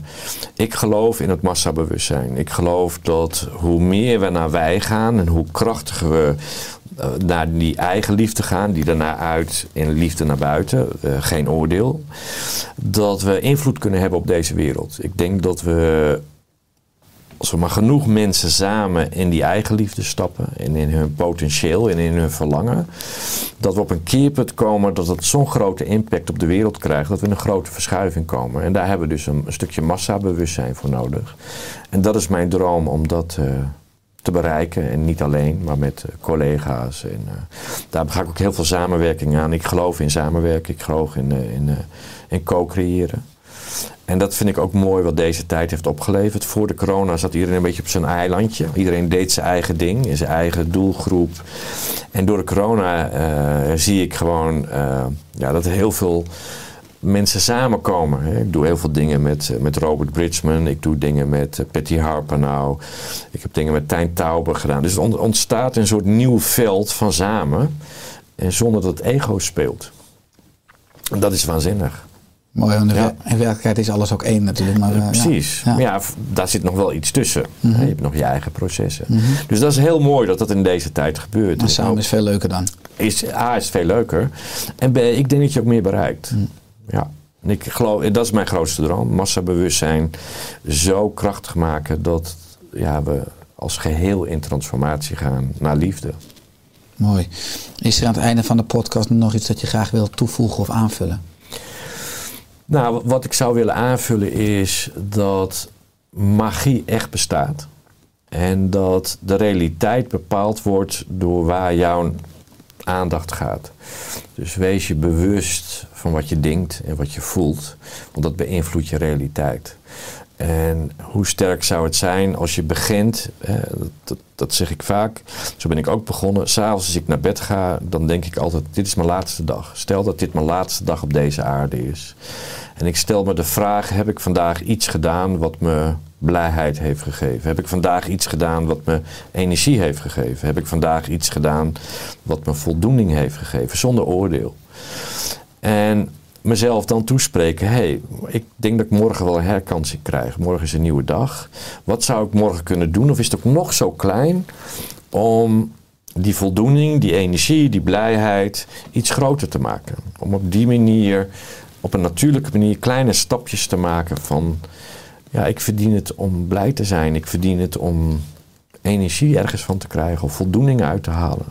ik geloof in het massabewustzijn. Ik geloof dat hoe meer we naar wij gaan en hoe krachtiger we eh, naar die eigen liefde gaan, die daarna uit in liefde naar buiten, eh, geen oordeel, dat we invloed kunnen hebben op deze wereld. Ik denk dat we als we maar genoeg mensen samen in die eigen liefde stappen en in hun potentieel en in hun verlangen, dat we op een keerpunt komen dat het zo'n grote impact op de wereld krijgt dat we in een grote verschuiving komen. En daar hebben we dus een, een stukje massabewustzijn voor nodig. En dat is mijn droom om dat eh, te bereiken. En niet alleen, maar met eh, collega's. En, eh, daar ga ik ook heel veel samenwerking aan. Ik geloof in samenwerken, ik geloof in, in, in co-creëren. En dat vind ik ook mooi wat deze tijd heeft opgeleverd. Voor de corona zat iedereen een beetje op zijn eilandje. Iedereen deed zijn eigen ding, in zijn eigen doelgroep. En door de corona eh, zie ik gewoon eh, ja, dat er heel veel mensen samenkomen. Ik doe heel veel dingen met, eh, met Robert Bridgman. Ik doe dingen met Patty Harper nou. Ik heb dingen met Tijn Tauber gedaan. Dus er ont- ontstaat een soort nieuw veld van samen. En zonder dat het ego speelt. En dat is waanzinnig. Mooi, want in Ja. in werkelijkheid is alles ook één natuurlijk. Maar, eh, Precies. Ja. Maar ja, daar zit nog wel iets tussen. Mhm. Je hebt nog je eigen processen. Dus dat is heel mooi dat dat in deze tijd gebeurt. Maar En samen is veel leuker dan. is A is veel leuker. En B, ik denk dat je ook meer bereikt. Mhm. Ja. En ik geloof, dat is mijn grootste droom. Massabewustzijn zo krachtig maken dat ja, we als geheel in transformatie gaan naar liefde. Mooi. Is er aan het einde van de podcast nog iets dat je graag wilt toevoegen of aanvullen? Nou, wat ik zou willen aanvullen is dat magie echt bestaat. En dat de realiteit bepaald wordt door waar jouw aandacht gaat. Dus wees je bewust van wat je denkt en wat je voelt, want dat beïnvloedt je realiteit. En hoe sterk zou het zijn als je begint, dat, dat, dat zeg ik vaak, zo ben ik ook begonnen. S'avonds als ik naar bed ga, dan denk ik altijd, dit is mijn laatste dag. Stel dat dit mijn laatste dag op deze aarde is. En ik stel me de vraag, heb ik vandaag iets gedaan wat me blijheid heeft gegeven? Heb ik vandaag iets gedaan wat me energie heeft gegeven? Heb ik vandaag iets gedaan wat me voldoening heeft gegeven? Zonder oordeel. En mezelf dan toespreken: hé, hey, ik denk dat ik morgen wel een herkansing krijg. Morgen is een nieuwe dag. Wat zou ik morgen kunnen doen? Of is het ook nog zo klein om die voldoening, die energie, die blijheid iets groter te maken? Om op die manier, op een natuurlijke manier, kleine stapjes te maken van. Ja, ik verdien het om blij te zijn. Ik verdien het om energie ergens van te krijgen of voldoening uit te halen.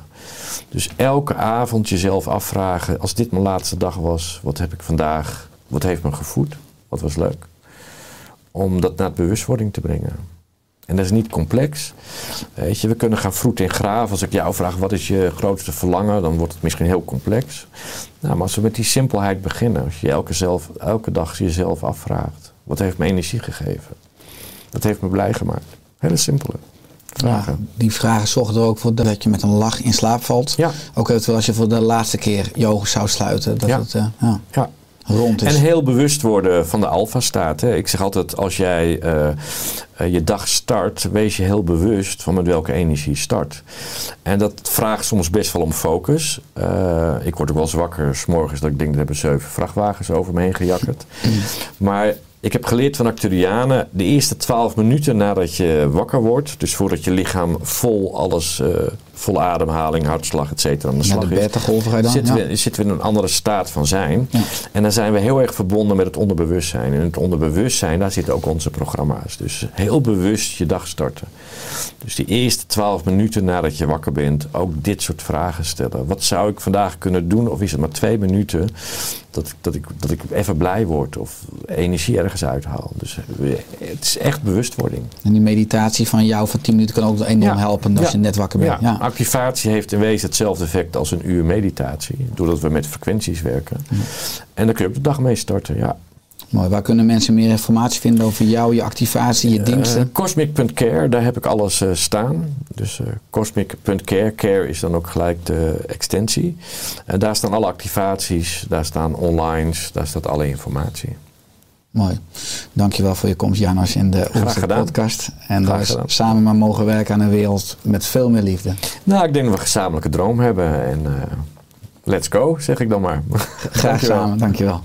Dus elke avond jezelf afvragen, als dit mijn laatste dag was, wat heb ik vandaag, wat heeft me gevoed, wat was leuk. Om dat naar bewustwording te brengen. En dat is niet complex. Weet je, we kunnen gaan vroeten in graven. Als ik jou vraag wat is je grootste verlangen, dan wordt het misschien heel complex. Nou, maar als we met die simpelheid beginnen, als je elke, zelf, elke dag jezelf afvraagt, wat heeft me energie gegeven? Wat heeft me blij gemaakt? Hele simpele vragen. Ja, die vragen zorgen er ook voor dat je met een lach in slaap valt. Ja. Ook eventueel als je voor de laatste keer je ogen zou sluiten. Dat Ja. het eh, ja, Ja. rond is. En heel bewust worden van de alfa-staat. Ik zeg altijd, als jij eh, eh, je dag start, wees je heel bewust van met welke energie je start. En dat vraagt soms best wel om focus. Ik word ook wel eens wakker s'morgens dat ik denk, er hebben zeven vrachtwagens over me heen gejakkerd. maar ik heb geleerd van Acturianen, de eerste twaalf minuten nadat je wakker wordt, dus voordat je lichaam vol alles, eh, vol ademhaling, hartslag, et cetera, aan de slag dan? zitten, ja. we, zitten we in een andere staat van zijn. Ja. En dan zijn we heel erg verbonden met het onderbewustzijn. En het onderbewustzijn, daar zitten ook onze programma's. Dus heel bewust je dag starten. Dus die eerste twaalf minuten nadat je wakker bent, ook dit soort vragen stellen. Wat zou ik vandaag kunnen doen? Of is het maar twee minuten dat ik, dat ik, dat ik even blij word of energie ergens uithaal? Dus eh, het is echt bewustwording. En die meditatie van jou van 10 minuten kan ook enorm Ja. helpen als Ja. je net wakker bent. Ja, Ja. Activatie heeft in wezen hetzelfde effect als een uur meditatie. Doordat we met frequenties werken. En dan kun je op de dag mee starten, ja. Mooi. Waar kunnen mensen meer informatie vinden over jou, je activatie, je diensten? Eh, Cosmic.care, daar heb ik alles eh, staan. Dus eh, Cosmic.care, care is dan ook gelijk de extensie. En daar staan alle activaties, daar staan onlines, daar staat alle informatie. Mooi. Dankjewel voor je komst, Janos, in de gedaan. podcast. En Graag gedaan. samen maar mogen werken aan een wereld met veel meer liefde. Nou, ik denk dat we een gezamenlijke droom hebben. En eh, let's go, zeg ik dan maar. Graag [laughs] Dankjewel. samen, dankjewel.